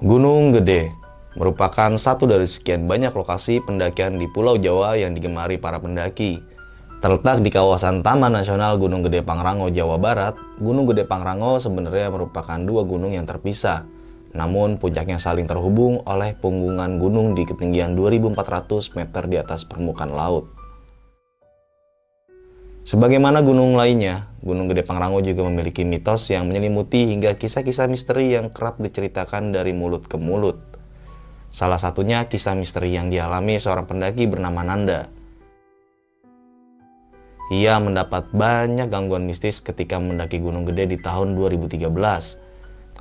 Gunung Gede merupakan satu dari sekian banyak lokasi pendakian di Pulau Jawa yang digemari para pendaki. Terletak di kawasan Taman Nasional Gunung Gede Pangrango, Jawa Barat, Gunung Gede Pangrango sebenarnya merupakan dua gunung yang terpisah. Namun puncaknya saling terhubung oleh punggungan gunung di ketinggian 2400 meter di atas permukaan laut. Sebagaimana gunung lainnya, Gunung Gede Pangrango juga memiliki mitos yang menyelimuti hingga kisah-kisah misteri yang kerap diceritakan dari mulut ke mulut. Salah satunya kisah misteri yang dialami seorang pendaki bernama Nanda. Ia mendapat banyak gangguan mistis ketika mendaki Gunung Gede di tahun 2013.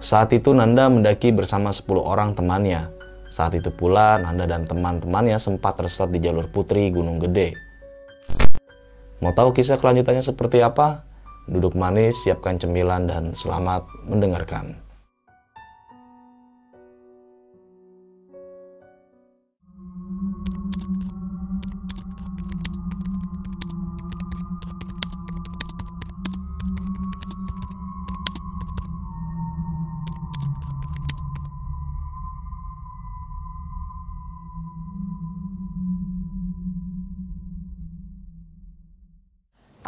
Saat itu Nanda mendaki bersama 10 orang temannya. Saat itu pula Nanda dan teman-temannya sempat tersesat di jalur putri Gunung Gede. Mau tahu kisah kelanjutannya seperti apa? Duduk manis, siapkan cemilan, dan selamat mendengarkan.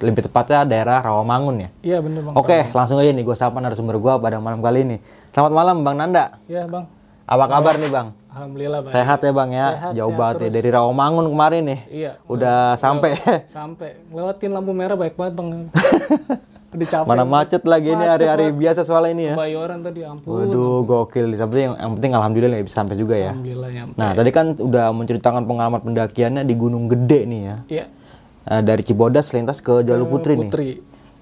lebih tepatnya daerah Rawamangun ya. Iya bener bang. Oke, langsung aja nih gue sapa narasumber gue pada malam kali ini. Selamat malam Bang Nanda. Iya bang. Apa kabar nih Bang? Alhamdulillah bang. Sehat ya Bang ya? Sehat, Jauh sehat banget ya dari Rawamangun kemarin nih. Iya. Udah sampai. Sampai lewatin lampu merah baik banget bang. Udah capek. Mana macet lagi ini Macet hari-hari banget. biasa soalnya ini ya. Bayoran tadi ampun. Waduh, gokil. Yang penting, yang penting alhamdulillah ya bisa sampai juga ya. Alhamdulillah nyampe. Nah, tadi kan udah menceritakan pengalaman pendakiannya di Gunung Gede nih ya. Iya. Eh, dari Cibodas lintas ke Jalur Putri, nih. Putri.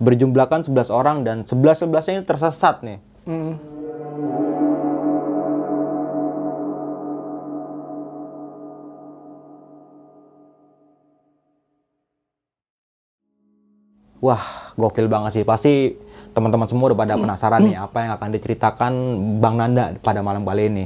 Berjumlahkan 11 orang dan 11-11-nya ini tersesat nih. Mm. Wah, gokil banget sih. Pasti teman-teman semua udah pada penasaran nih apa yang akan diceritakan Bang Nanda pada malam kali ini.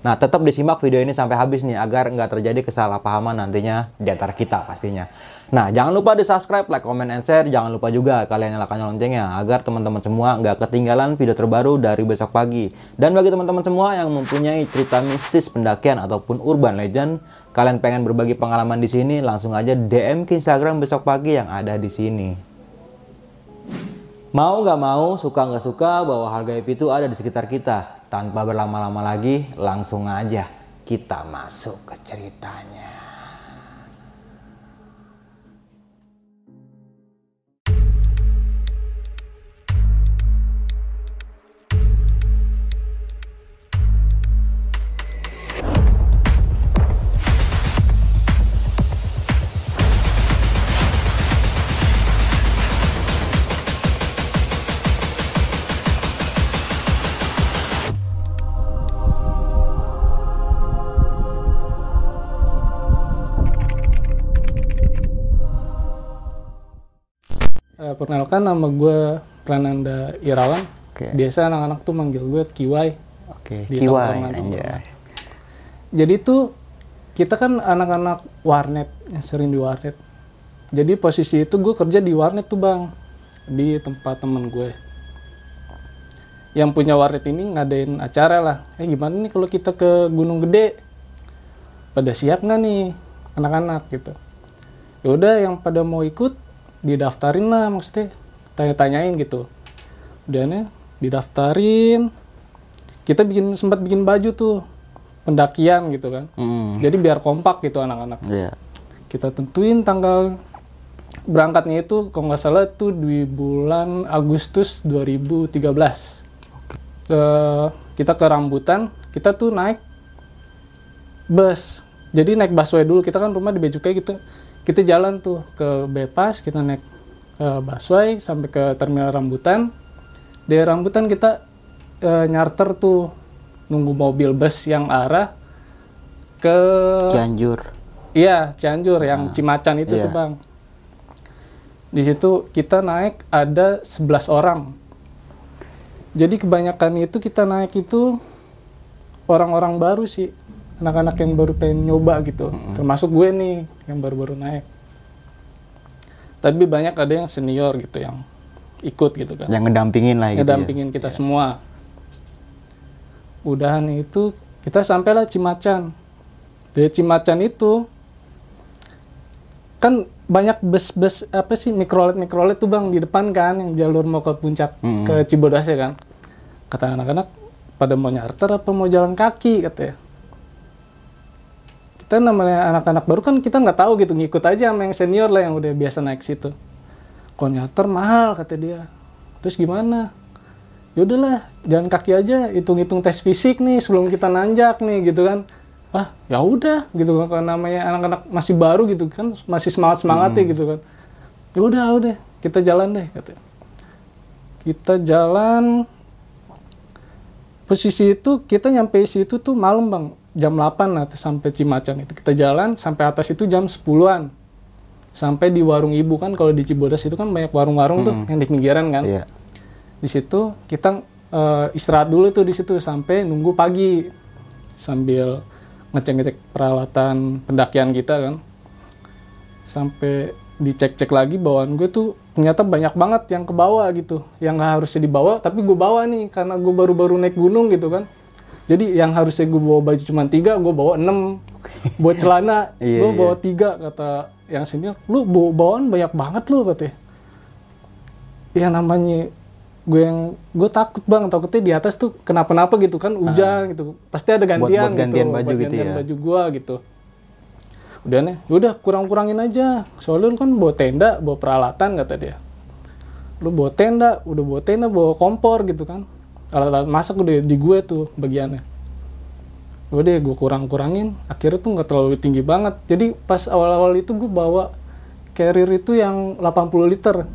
Nah, tetap disimak video ini sampai habis nih agar nggak terjadi kesalahpahaman nantinya di antara kita pastinya. Nah, jangan lupa di subscribe, like, comment, and share. Jangan lupa juga kalian nyalakan loncengnya agar teman-teman semua nggak ketinggalan video terbaru dari besok pagi. Dan bagi teman-teman semua yang mempunyai cerita mistis pendakian ataupun urban legend, kalian pengen berbagi pengalaman di sini, langsung aja DM ke Instagram besok pagi yang ada di sini. Mau nggak mau, suka nggak suka, bahwa hal gaib itu ada di sekitar kita. Tanpa berlama-lama lagi, langsung aja kita masuk ke ceritanya. Perkenalkan nama gue Prananda Irawan. Oke. Biasa anak-anak tuh manggil gue Kiwai. Oke, Di kiwai. Jadi tuh kita kan anak-anak warnet yang sering di warnet. Jadi posisi itu gue kerja di warnet tuh bang, di tempat temen gue. Yang punya warnet ini ngadain acara lah. Eh gimana nih kalau kita ke Gunung Gede? Pada siap nggak nih anak-anak gitu? Ya udah yang pada mau ikut didaftarin lah maksudnya tanya-tanyain gitu. Udah didaftarin. Kita bikin sempat bikin baju tuh pendakian gitu kan. Hmm, Jadi biar kompak gitu anak-anak. iya. Kita tentuin tanggal berangkatnya itu kalau nggak salah itu di bulan Agustus 2013. Eh, kita ke rambutan, kita tuh naik bus. Jadi naik busway dulu. Kita kan rumah di Bejukai gitu. Kita jalan tuh ke Bepas, kita naik eh, busway sampai ke terminal rambutan. Di rambutan kita eh, nyarter tuh nunggu mobil bus yang arah ke Cianjur. iya Cianjur yang Cimacan itu iya. tuh bang di situ kita naik ada 11 orang jadi kebanyakan itu kita naik itu orang-orang baru sih anak-anak yang baru pengen nyoba gitu termasuk gue nih yang baru-baru naik tapi banyak ada yang senior gitu yang ikut gitu kan Yang ngedampingin lah gitu. ya. ngedampingin kita semua. Udahan itu kita sampailah Cimacan. Dari Cimacan itu kan banyak bus-bus apa sih mikrolet mikrolet tuh bang di depan kan yang jalur mau ke puncak Mm-mm. ke Cibodas ya kan. Kata anak-anak pada mau nyarter apa mau jalan kaki katanya. Kita namanya anak-anak baru kan kita nggak tahu gitu ngikut aja sama yang senior lah yang udah biasa naik situ. Kalau nyarter mahal kata dia. Terus gimana? Ya udahlah jalan kaki aja hitung-hitung tes fisik nih sebelum kita nanjak nih gitu kan. Ah ya udah gitu kan namanya anak-anak masih baru gitu kan masih semangat semangatnya gitu kan. Ya udah udah kita jalan deh katanya kita jalan posisi itu kita nyampe situ tuh malam bang jam 8 lah sampai Cimacan itu. Kita jalan sampai atas itu jam 10-an sampai di warung ibu kan kalau di Cibodas itu kan banyak warung-warung tuh yang di pinggiran kan. Iya. di situ kita eh, istirahat dulu tuh di situ sampai nunggu pagi. Sambil ngecek-ngecek peralatan pendakian kita kan. Sampai dicek-cek lagi bawaan gue tuh ternyata banyak banget yang ke bawah gitu. Yang nggak harusnya dibawa tapi gue bawa nih karena gue baru-baru naik gunung gitu kan jadi yang harusnya gue bawa baju cuma tiga gue bawa enam. Buat celana Iya, gue iya. bawa tiga kata yang sini. Lu bawa bawaan banyak banget lu katanya ya. Namanya gue yang gue takut bang. Takutnya di atas tuh kenapa-napa gitu kan hujan gitu. Pasti ada gantian buat gantian gitu baju buat gitu gantian ya. baju gua gitu. Udah nih udah kurang-kurangin aja. Soalnya lu kan bawa tenda bawa peralatan kata dia. Lu bawa tenda udah bawa tenda bawa kompor gitu kan alat-alat masak udah di gue tuh bagiannya. Udah gue kurang-kurangin. Akhirnya tuh nggak terlalu tinggi banget. Jadi pas awal-awal itu gue bawa carrier itu yang 80 liter.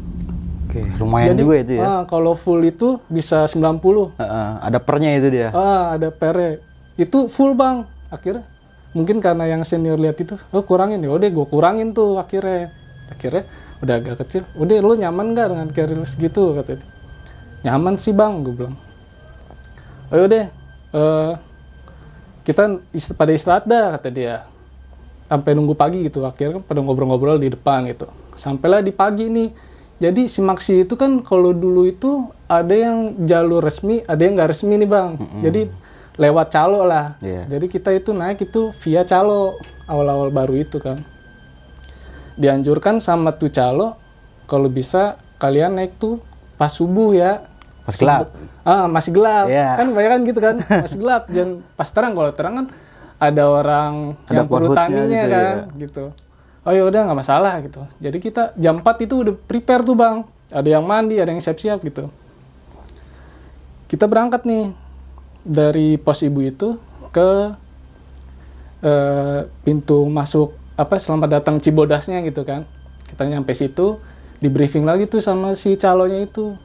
Oke, lumayan Jadi, juga itu ya. ah, kalau full itu bisa 90 Heeh, ada pernya itu dia. ah ada pere itu full bang. Akhirnya mungkin karena yang senior lihat itu oh kurangin ya. Udah gue kurangin tuh akhirnya. Akhirnya udah agak kecil. Udah lu nyaman gak dengan carrier segitu? katanya nyaman sih bang gue bilang oh yaudah eh, kita ist- pada istirahat dah kata dia. Sampai nunggu pagi gitu. Akhirnya kan pada ngobrol-ngobrol di depan gitu. Sampailah di pagi nih. Jadi si Maxi itu kan kalau dulu itu ada yang jalur resmi ada yang nggak resmi nih bang. Jadi lewat calo lah. Iya. jadi kita itu naik itu via calo awal-awal baru itu kan. Dianjurkan sama tuh calo kalau bisa kalian naik tuh pas subuh ya Pas gelap. ah masih gelap. Iya. kan banyak kan gitu kan masih gelap. Jangan pas terang kalau terang kan ada orang Ada yang perhutaninya gitu, kan ya. gitu. Oh ya udah nggak masalah gitu. Jadi kita jam 4 itu udah prepare tuh bang. Ada yang mandi ada yang siap-siap gitu. Kita berangkat nih dari pos ibu itu ke eh, pintu masuk apa selamat datang Cibodasnya gitu kan. Kita nyampe situ di briefing lagi tuh sama si calonnya itu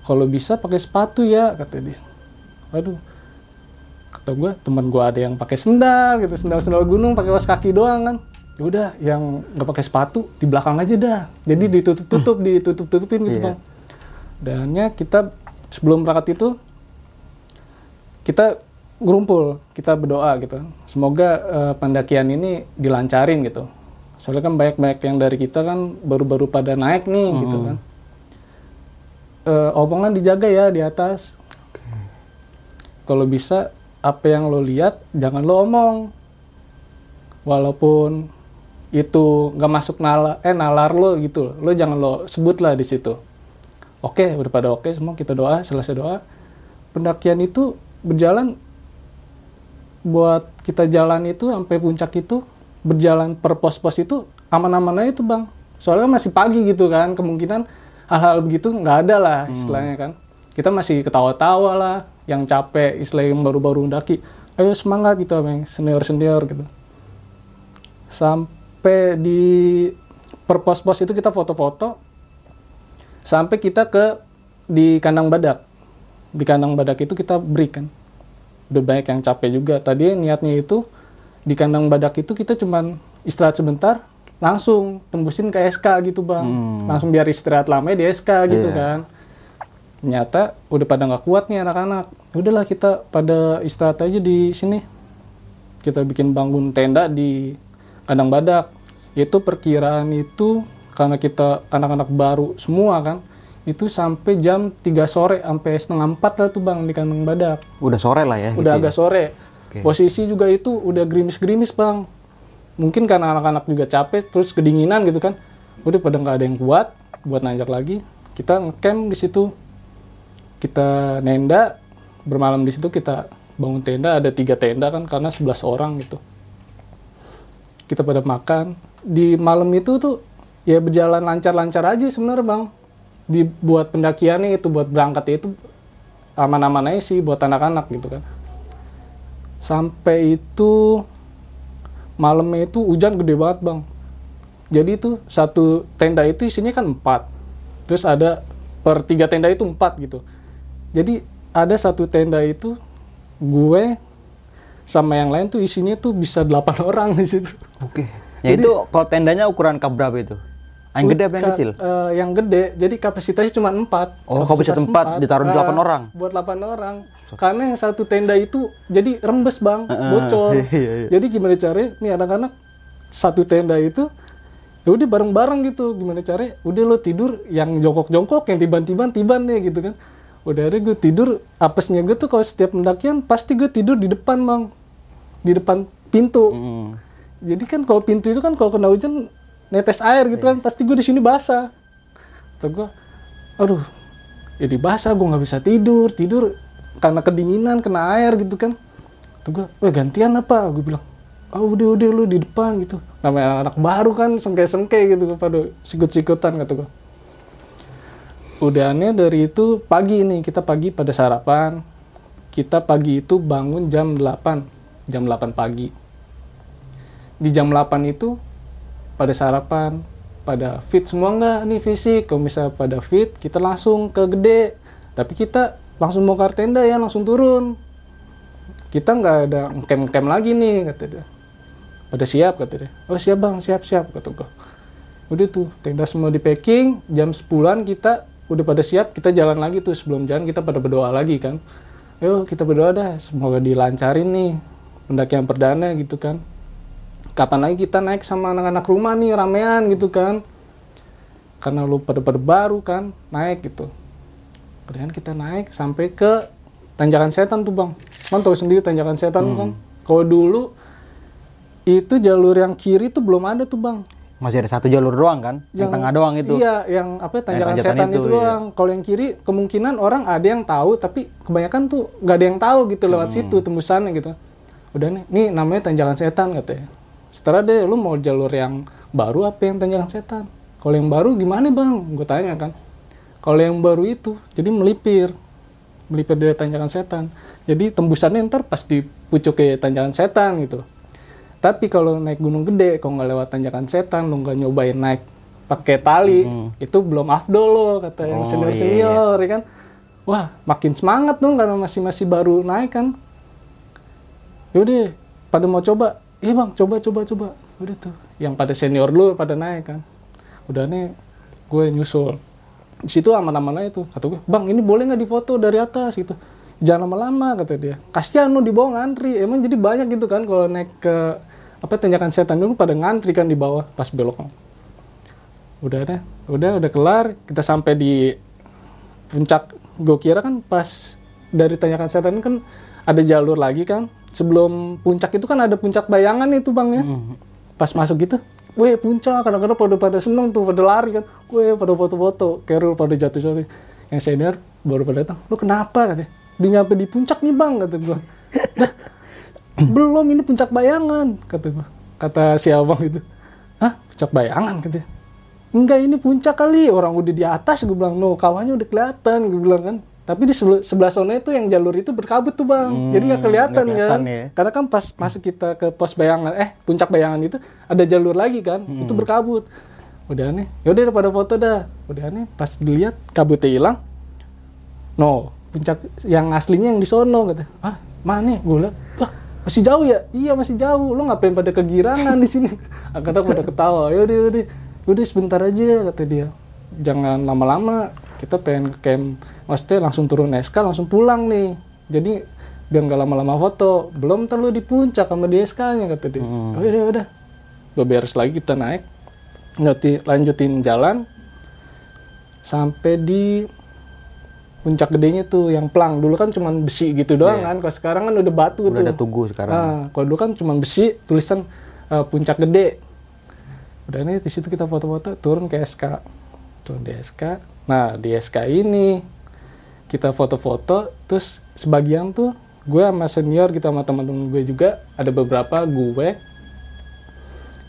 kalau bisa pakai sepatu ya kata dia. Aduh kata gue teman gue ada yang pakai sendal gitu sendal sendal gunung pakai kaos kaki doang kan. Ya udah yang nggak pakai sepatu di belakang aja dah. Jadi ditutup tutup ditutup tutupin gitu Iya. bang. Dannya kita sebelum berangkat itu kita ngumpul kita berdoa gitu. Semoga eh, pendakian ini dilancarin gitu. Soalnya kan banyak banyak yang dari kita kan baru-baru pada naik nih gitu kan Eh, omongan dijaga ya di atas. Kalau bisa apa yang lo lihat jangan lo omong. Walaupun itu nggak masuk nalar eh nalar lo gitu lo jangan lo sebut lah di situ. Oke udah pada oke semua kita doa selesai doa. Pendakian itu berjalan buat kita jalan itu sampai puncak itu berjalan per pos-pos itu aman-aman aja itu bang. Soalnya kan masih pagi gitu kan kemungkinan hal-hal begitu nggak ada lah istilahnya kan. Kita masih ketawa-tawa lah yang capek istilah yang baru-baru mendaki. Ayo semangat gitu bang senior-senior gitu. Sampai di per pos-pos itu kita foto-foto sampai kita ke di kandang badak. Di kandang badak itu kita berikan udah banyak yang capek juga. Tadi niatnya itu di kandang badak itu kita cuman istirahat sebentar langsung tembusin ke SK gitu bang. Langsung biar istirahat lama di SK gitu Iya. kan ternyata udah pada nggak kuat nih anak-anak. Udahlah kita pada istirahat aja di sini. Kita bikin bangun tenda di kandang badak. Itu perkiraan itu karena kita anak-anak baru semua kan itu sampai jam 3 sore sampai setengah empat lah tuh bang di kandang badak. Udah sore lah ya. udah gitu agak sore. Oke. posisi juga itu udah gerimis-gerimis bang mungkin karena anak-anak juga capek terus kedinginan gitu kan. Udah pada nggak ada yang kuat buat nanjak lagi kita ngecamp di situ. Kita nenda bermalam di situ kita bangun tenda ada tiga tenda kan karena 11 orang gitu. Kita pada makan. Di malam itu tuh ya berjalan lancar-lancar aja sebenarnya bang. Dibuat pendakiannya itu buat berangkat itu aman-aman aja sih buat anak-anak gitu kan. Sampai itu malamnya itu hujan gede banget bang jadi itu satu tenda itu isinya kan empat terus ada per tiga tenda itu empat gitu jadi ada satu tenda itu gue sama yang lain tuh isinya tuh bisa delapan orang di situ Oke. Ya itu kalau tendanya ukuran berapa itu? Yang gede apa yang kecil? eh, yang gede. Jadi kapasitasnya cuma empat. Oh, kapasitas empat, ditaruh di delapan Ah, orang? buat 8 orang. Karena yang satu tenda itu jadi rembes bang. Bocor. iya, iya. jadi gimana caranya? Nih anak-anak satu tenda itu ya udah bareng-bareng gitu. Gimana caranya? Udah lo tidur yang jongkok-jongkok yang tiban-tiban tiban nih gitu kan. Udah ada gue tidur apesnya gue tuh kalau setiap pendakian pasti gue tidur di depan bang. Di depan pintu. Hmm. jadi kan kalau pintu itu kan kalau kena hujan netes air gitu kan pasti gue di sini basah. Atau gue aduh jadi basah gue nggak bisa tidur. Tidur karena kedinginan kena air gitu kan. Tuh gue weh gantian apa? Gue bilang oh udah udah lu di depan gitu. Namanya anak baru kan sengke sengke gitu pada sikut sikutan kata gue udahannya dari itu pagi nih kita pagi pada sarapan. Kita pagi itu bangun jam 8 jam 8 pagi. Di jam 8 itu pada sarapan pada fit semua nggak nih fisik? Kalau misalnya pada fit kita langsung ke gede. Tapi kita langsung mau tenda ya langsung turun. Kita nggak ada camp camp lagi nih kata dia. Pada siap kata dia. Oh siap bang. Siap siap kata gua. Udah tuh tenda semua di packing. Jam 10-an kita udah pada siap kita jalan lagi tuh. Sebelum jalan kita pada berdoa lagi kan. Yuk kita berdoa dah. Semoga dilancarin nih pendakian perdana gitu kan kapan lagi kita naik sama anak-anak rumah nih ramean gitu kan karena lu pada pada baru kan naik gitu kemudian kita naik sampai ke tanjakan setan tuh bang kan tahu sendiri tanjakan setan kan kalau dulu itu jalur yang kiri tuh belum ada tuh bang Masih ada satu jalur doang kan? Yang, tengah doang itu. Iya, yang apa tanjakan tanjakan setan itu, itu, iya. doang. Kalau yang kiri kemungkinan orang ada yang tahu tapi kebanyakan tuh nggak ada yang tahu gitu lewat Hmm. situ tembusannya gitu. Udah nih, nih namanya tanjakan setan katanya. Setelah deh lu mau jalur yang baru apa yang tanjakan setan? Kalau yang baru gimana bang? Gue tanya kan. Kalau yang baru itu jadi melipir, melipir dari tanjakan setan. Jadi tembusannya ntar pas di pucuk ke tanjakan setan gitu. Tapi kalau naik gunung gede, kalau nggak lewat tanjakan setan, lo nggak nyobain naik pakai tali, itu belum afdol lo kata yang Oh, senior iya, senior, ya kan? Wah, makin semangat dong karena masih masih baru naik kan. Yaudah, pada mau coba, iya bang, coba coba coba. Udah tuh, yang pada senior lu pada naik kan. Udah nih, gue nyusul. Di situ aman-aman aja tuh. Kata gue, bang ini boleh nggak difoto dari atas gitu. Jangan lama-lama kata dia. Kasihan lu di bawah ngantri. Emang jadi banyak gitu kan kalau naik ke apa tanjakan setan dulu pada ngantri kan di bawah pas belok. Udah deh, udah udah kelar. Kita sampai di puncak. Gue kira kan pas dari tanjakan setan kan ada jalur lagi kan. Sebelum puncak itu kan ada puncak bayangan itu bang ya. Pas masuk gitu, weh puncak kadang-kadang pada pada seneng tuh pada lari kan, weh pada foto-foto, Carol pada jatuh-jatuh. Yang senior baru pada datang, lu kenapa katanya? Udah nyampe di puncak nih bang kata gua. Dah, belum ini puncak bayangan kata gua. Kata si abang itu. Hah puncak bayangan katanya. Enggak ini puncak kali orang udah di atas gue bilang no kawannya udah kelihatan gue bilang kan tapi di sebelah, sana itu yang jalur itu berkabut tuh bang. Jadi nggak kelihatan, nggak kelihatan kan ya. karena kan pas masuk kita ke pos bayangan eh puncak bayangan itu ada jalur lagi kan itu berkabut. Udah nih yaudah udah pada foto dah. Udah nih pas dilihat kabutnya hilang. No puncak yang aslinya yang di sono kata. Ah mana? Gue bilang wah masih jauh ya? Iya masih jauh. Lo ngapain pada kegirangan di sini? Akhirnya pada ketawa. Yaudah yaudah yaudah sebentar aja kata dia. Jangan lama-lama. Kita pengen ke camp maksudnya langsung turun SK langsung pulang nih. Jadi biar nggak lama-lama foto. Belum terlalu di puncak sama di SK nya kata dia. Oh yaudah udah. Udah beres lagi kita naik. Lanjutin, lanjutin jalan. Sampai di puncak gedenya tuh yang plang. Dulu kan cuman besi gitu doang kan. Kalau sekarang kan udah batu Udah tuh. ada tugu sekarang. Nah, kalau dulu kan cuma besi, tulisan eh, puncak gede. Udah ini di situ kita foto-foto, turun ke SK. Turun di SK. Nah, di SK ini kita foto-foto, terus sebagian tuh gue sama senior gitu sama teman-teman gue juga ada beberapa gue.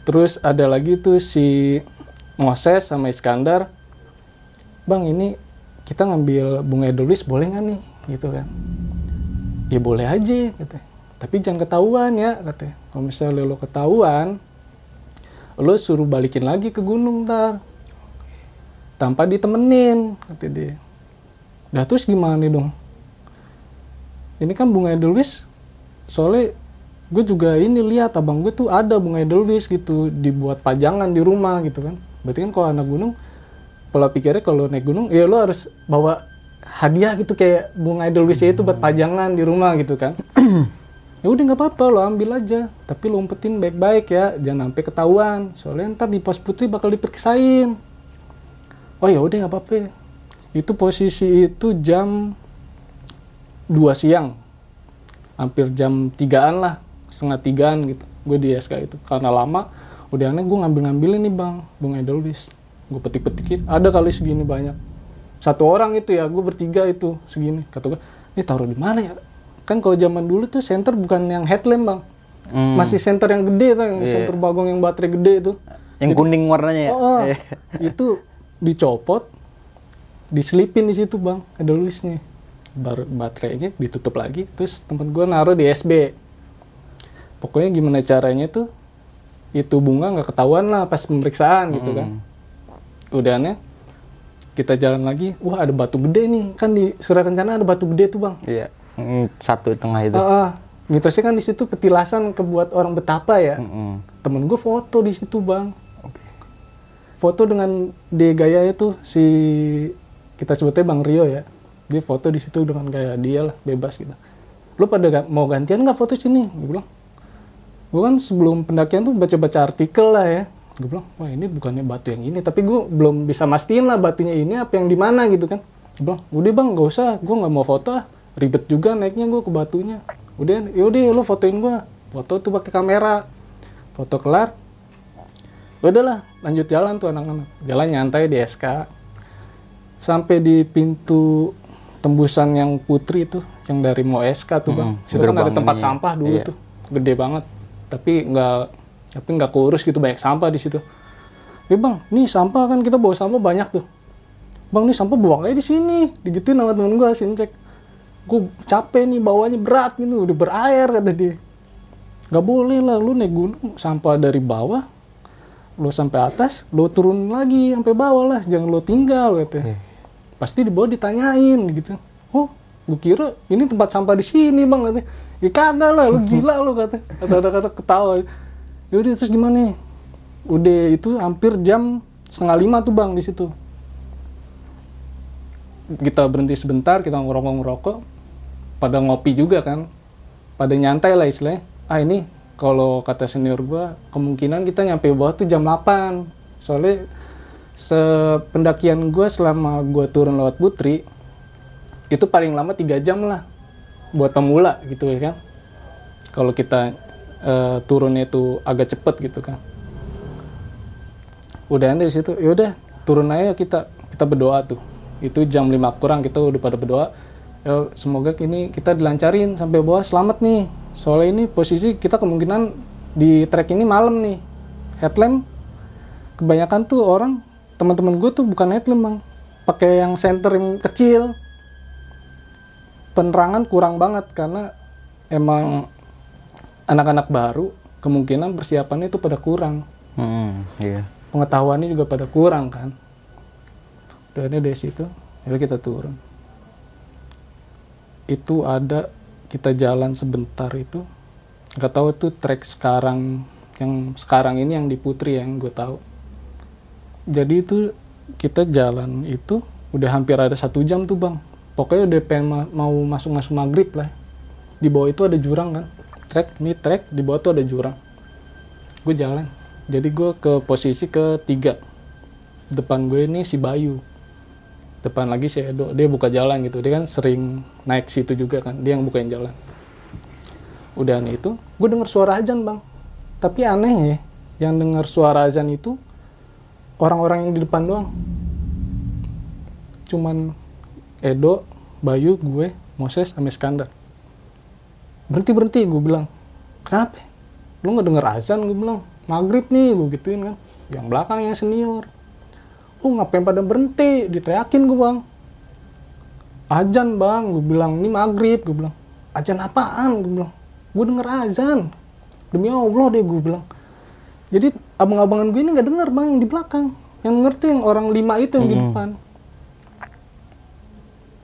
Terus ada lagi tuh si Moses sama Iskandar. Bang, ini kita ngambil bunga edelweiss boleh nggak nih? Gitu kan ya boleh aja katanya tapi jangan ketahuan ya katanya kalau misalnya lo ketahuan lo suruh balikin lagi ke gunung ntar tanpa ditemenin kata dia dah terus gimana nih dong? Ini kan bunga edelweiss soalnya gue juga ini lihat abang gue tuh ada bunga edelweiss gitu dibuat pajangan di rumah gitu kan. Berarti kan kalau anak gunung pola pikirnya kalau naik gunung ya lo harus bawa hadiah gitu kayak bunga edelweiss itu buat pajangan di rumah gitu kan. Ya udah nggak apa-apa lo ambil aja. Tapi lo umpetin baik-baik ya jangan sampai ketahuan. Soalnya ntar di pos putri bakal diperiksain oh ya udah nggak apa-apa itu posisi itu jam 2 siang. Hampir jam tigaan lah setengah tigaan gitu gue di SK itu. Karena lama udah aneh gue ngambil-ngambilin nih bang bunga edelweiss gue petik-petikin ada kali segini banyak. Satu orang itu ya gue bertiga itu segini. Kata gue ini taruh di mana ya? Kan kalau zaman dulu tuh center bukan yang headlamp bang. Hmm. masih center yang gede tuh yang Iya. center bagong yang baterai gede itu. Yang kuning warnanya ya. Oh, itu dicopot, diselipin di situ bang, ada tulisnya. Baru baterainya ditutup lagi, terus tempat gua naruh di SB. Pokoknya gimana caranya tuh, itu bunga nggak ketahuan lah pas pemeriksaan gitu kan. Udahnya kita jalan lagi, wah ada batu gede nih, kan di Surya Kencana ada batu gede tuh bang. Iya. Hmm, Satu tengah itu. Ah, ah. mitosnya kan di situ petilasan kebuat orang betapa ya. Mm-mm. Temen gue foto di situ bang. Foto dengan di gaya itu si kita sebutnya bang Rio ya. Dia foto di situ dengan gaya dia lah bebas gitu. Lu pada mau gantian nggak foto sini? Gue bilang. Gue kan sebelum pendakian tuh baca-baca artikel lah ya. Gue bilang, wah ini bukannya batu yang ini. Tapi gue belum bisa mastiin lah batunya ini apa yang di mana gitu kan. Gue bilang, udah bang gak usah. Gue nggak mau foto ah. Ribet juga naiknya gue ke batunya. Udah, yaudah lu fotoin gue. Foto tuh pakai kamera. Foto kelar, Ya udahlah lanjut jalan tuh anak-anak jalan nyantai di SK sampai di pintu tembusan yang putri itu yang dari mau SK tuh bang. Hmm, situ kan ada tempat ini. sampah dulu Iya. tuh gede banget. Tapi nggak tapi nggak keurus gitu banyak sampah di situ. Ya bang nih sampah kan kita bawa sampah banyak tuh. Bang nih sampah buang aja di sini digituin sama temen gue sincek gue capek nih bawanya berat gitu udah berair kata dia. Nggak boleh lah lu naik gunung sampah dari bawah lo sampai atas lo turun lagi sampai bawah lah jangan lo tinggal gitu. Pasti di bawah ditanyain gitu. Oh gue kira ini tempat sampah di sini bang? katanya. Ya kagak lah lu gila lo kata. Kata anak ketawa. Yaudah terus gimana nih? Udah itu hampir jam setengah lima tuh bang di situ. Kita berhenti sebentar kita ngerokok ngerokok. Pada ngopi juga kan. Pada nyantai lah istilahnya. Ah ini kalau kata senior gua kemungkinan kita nyampe bawah tuh jam 8 soalnya sependakian gua selama gua turun lewat Putri itu paling lama tiga jam lah buat pemula gitu ya kan. Kalau kita eh, turunnya itu agak cepet gitu kan. Udah dari situ yaudah turun aja kita kita berdoa tuh. Itu jam 5 kurang kita udah pada berdoa ya semoga ini kita dilancarin sampai bawah selamat nih. Soalnya ini posisi kita kemungkinan di trek ini malam nih. Headlamp kebanyakan tuh orang teman-teman gue tuh bukan headlamp bang pakai yang center yang kecil. Penerangan kurang banget karena emang anak-anak baru kemungkinan persiapannya itu pada kurang. Hmm, iya. pengetahuannya juga pada kurang kan? Ini dari situ jadi kita turun. Itu ada kita jalan sebentar itu. Nggak tahu tuh trek sekarang yang sekarang ini yang di Putri yang gue tahu jadi itu kita jalan itu udah hampir ada satu jam tuh bang. Pokoknya udah pengen ma- mau masuk masuk maghrib lah. Di bawah itu ada jurang kan? Trek ini trek di bawah tuh ada jurang. Gue jalan. Jadi gue ke posisi ketiga. Depan gue ini si Bayu. Depan lagi si Edo. Dia buka jalan gitu. Dia kan sering naik situ juga kan? Dia yang bukain jalan. Udah itu gue denger suara azan bang. Tapi aneh ya yang denger suara azan itu orang-orang yang di depan doang. Cuman Edo Bayu gue Moses sama Iskandar. Berhenti berhenti gue bilang. Kenapa? Lu nggak denger azan gue bilang. Maghrib nih gue gituin kan. Yang belakang yang senior. Oh ngapain pada berhenti? Diteriakin gue bang. Azan bang. Gue bilang ini maghrib gue bilang. Azan apaan? gue bilang. Gue denger azan. Demi allah deh gue bilang jadi abang-abangan gue ini nggak denger bang yang di belakang. Yang denger tuh yang orang lima itu yang di depan.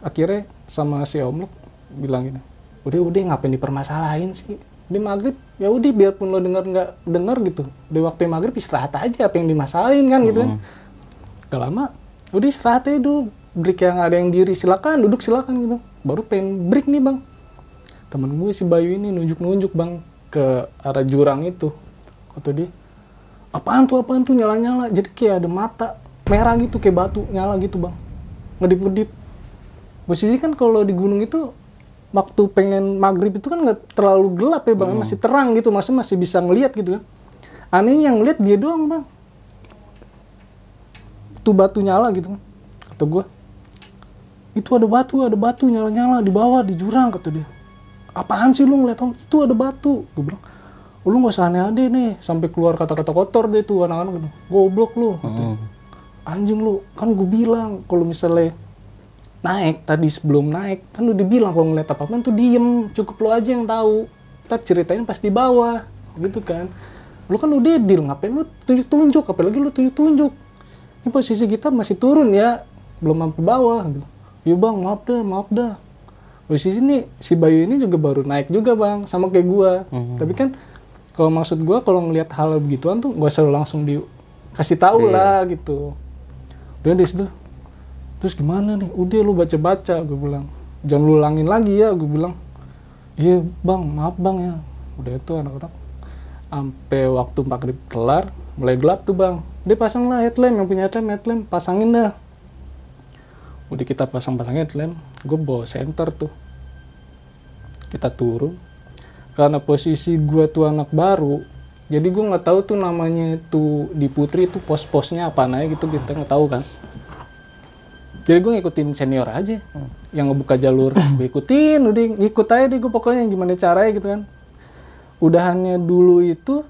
Akhirnya sama si Om Luk bilang gini udah udah ngapain dipermasalahin sih? Di maghrib ya udah biarpun lo denger nggak denger gitu. Di waktu maghrib istirahat aja apa yang dimasalahin kan gitu kan. Gak lama udah istirahat aja dulu. Break yang ada yang diri silakan duduk silakan gitu. Baru pengen break nih bang. Temen gue si Bayu ini nunjuk-nunjuk bang ke arah jurang itu. Kata dia apaan tuh apaan tuh nyala-nyala. Jadi kayak ada mata merah gitu kayak batu nyala gitu bang. Ngedip-ngedip. Posisi kan kalau di gunung itu waktu pengen maghrib itu kan nggak terlalu gelap ya bang. Masih terang gitu masih masih bisa ngelihat gitu kan. Anehnya yang ngeliat dia doang bang. Tuh batu nyala gitu kan kata gue itu ada batu ada batu nyala nyala di bawah di jurang kata dia. Apaan sih lu ngeliat Om? itu ada batu gue bilang "Oh, lu gak usah aneh-aneh nih sampai keluar kata-kata kotor deh tuh anak-anak gitu. Goblok lu katanya. anjing lu kan gue bilang kalau misalnya naik tadi sebelum naik kan udah bilang kalau ngeliat apa apa tuh diem cukup lu aja yang tahu. Ntar ceritain pas di bawah gitu kan. Lu kan udah deal ngapain lu tunjuk-tunjuk apalagi lu tunjuk-tunjuk ini posisi kita masih turun ya belum sampai bawah gitu. Iya bang maaf dah maaf dah. Posisi ini si Bayu ini juga baru naik juga bang sama kayak gua. Tapi kan kalau maksud gua kalau ngelihat hal begituan tuh gak selalu langsung dikasih tahu lah gitu. Udah deh situ terus gimana nih? Udah lu baca baca gue bilang. Jangan lu ulangin lagi ya gue bilang. Iya bang maaf bang ya. Udah itu anak-anak. Sampai waktu maghrib kelar mulai gelap tuh bang. Dia pasang lah headlamp yang punya headlamp headlamp. Pasangin dah. Udah kita pasang-pasang headlamp gue bawa center tuh. Kita turun karena posisi gue tuh anak baru jadi gue nggak tahu tuh namanya itu di Putri itu pos-posnya apa aja gitu kita nggak tahu kan. Jadi gue ngikutin senior aja yang ngebuka jalur gue ikutin udah ngikut aja deh gue pokoknya gimana caranya gitu kan. Udahannya dulu itu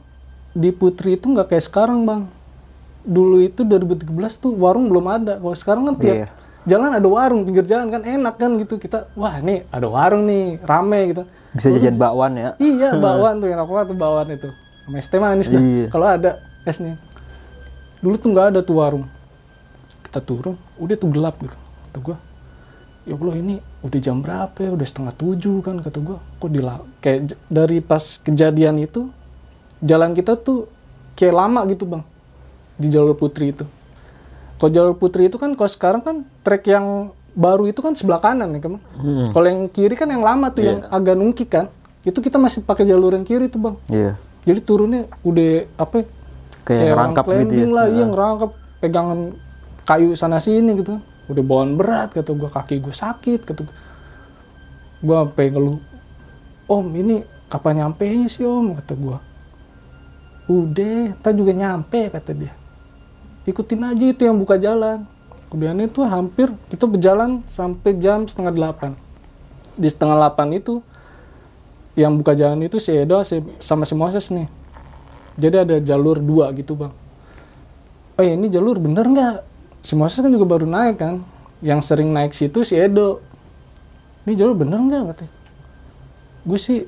di Putri itu nggak kayak sekarang bang. Dulu itu 2013 tuh warung belum ada kalau sekarang kan tiap Iya. jalan ada warung pinggir jalan kan enak kan gitu. Kita wah nih ada warung nih rame gitu Bisa jajan bakwan ya. Iya, bakwan tuh enak banget tuh bakwan itu. Sama es teh manis dah. Iya. Kalau ada esnya. Dulu tuh nggak ada tuh warung. Kita turun, udah tuh gelap gitu. Kata gua, ya Allah ini udah jam berapa ya? Udah setengah tujuh kan kata gua. Kok di kayak dari pas kejadian itu jalan kita tuh kayak lama gitu bang di jalur putri itu. Kalau jalur putri itu kan kalau sekarang kan trek yang baru itu kan sebelah kanan ya kan. Kalau yang kiri kan yang lama tuh yang agak nungkik kan. Itu kita masih pakai jalur yang kiri tuh bang. Iya. Jadi turunnya udah apa? Kayak orang ngerangkap gitu ya. lah, iya ngerangkap pegangan kayu sana sini gitu. Udah bawaan berat kata gua kaki gue sakit kata gua. Gua sampai ngeluh. Om ini kapan nyampe sih om kata gua. Udah, kita juga nyampe kata dia. Ikutin aja itu yang buka jalan. Kemudian itu hampir kita berjalan sampai jam setengah delapan. Di setengah delapan itu yang buka jalan itu si Edo si- sama si Moses nih. Jadi ada jalur dua gitu bang. Oh ya ini jalur bener nggak? Si Moses kan juga baru naik kan. Yang sering naik situ si Edo. Ini jalur bener nggak katanya? Gue sih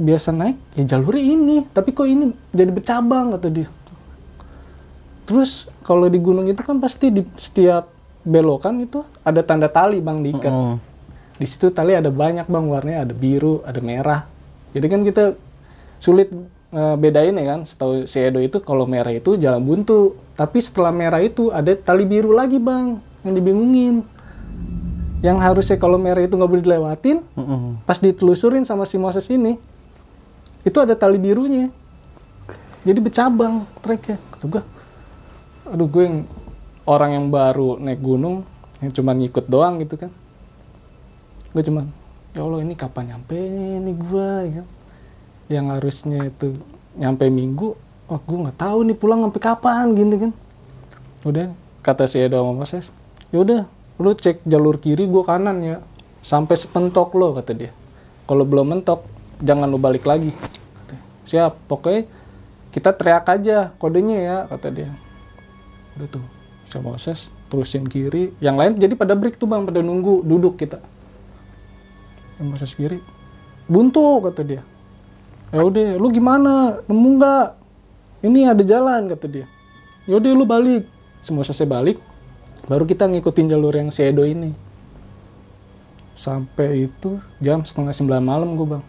biasa naik ya jalurnya ini. Tapi kok ini jadi bercabang kata dia. Terus kalau di gunung itu kan pasti di setiap belokan itu ada tanda tali bang diikat Mm. di situ tali ada banyak bang warnanya ada biru ada merah. Jadi kan kita sulit eh, bedain ya kan. Setahu si Edo itu kalau merah itu jalan buntu. Tapi setelah merah itu ada tali biru lagi bang yang dibingungin. Yang harusnya kalau merah itu nggak boleh dilewatin pas ditelusurin sama si Moses ini itu ada tali birunya. Jadi bercabang treknya kata gue aduh gue yang orang yang baru naik gunung yang cuma ngikut doang gitu kan. Gue cuman ya Allah ini kapan nyampe nih gue ya kan? yang harusnya itu nyampe minggu oh gue nggak tahu nih pulang sampai kapan gitu kan. Udah kata si Edo sama ya udah lu cek jalur kiri gue kanan ya sampai sepentok lo kata dia. Kalau belum mentok jangan lu balik lagi siap pokoknya kita teriak aja kodenya ya kata dia udah tuh sama Moses terusin kiri. Yang lain jadi pada break tuh bang pada nunggu duduk kita. Yang Moses kiri buntu kata dia. Ya udah lu gimana? Nemu nggak? Ini ada jalan kata dia. Ya udah lu balik. Semua selesai balik baru kita ngikutin jalur yang si ini. Sampai itu jam setengah sembilan malam gue bang.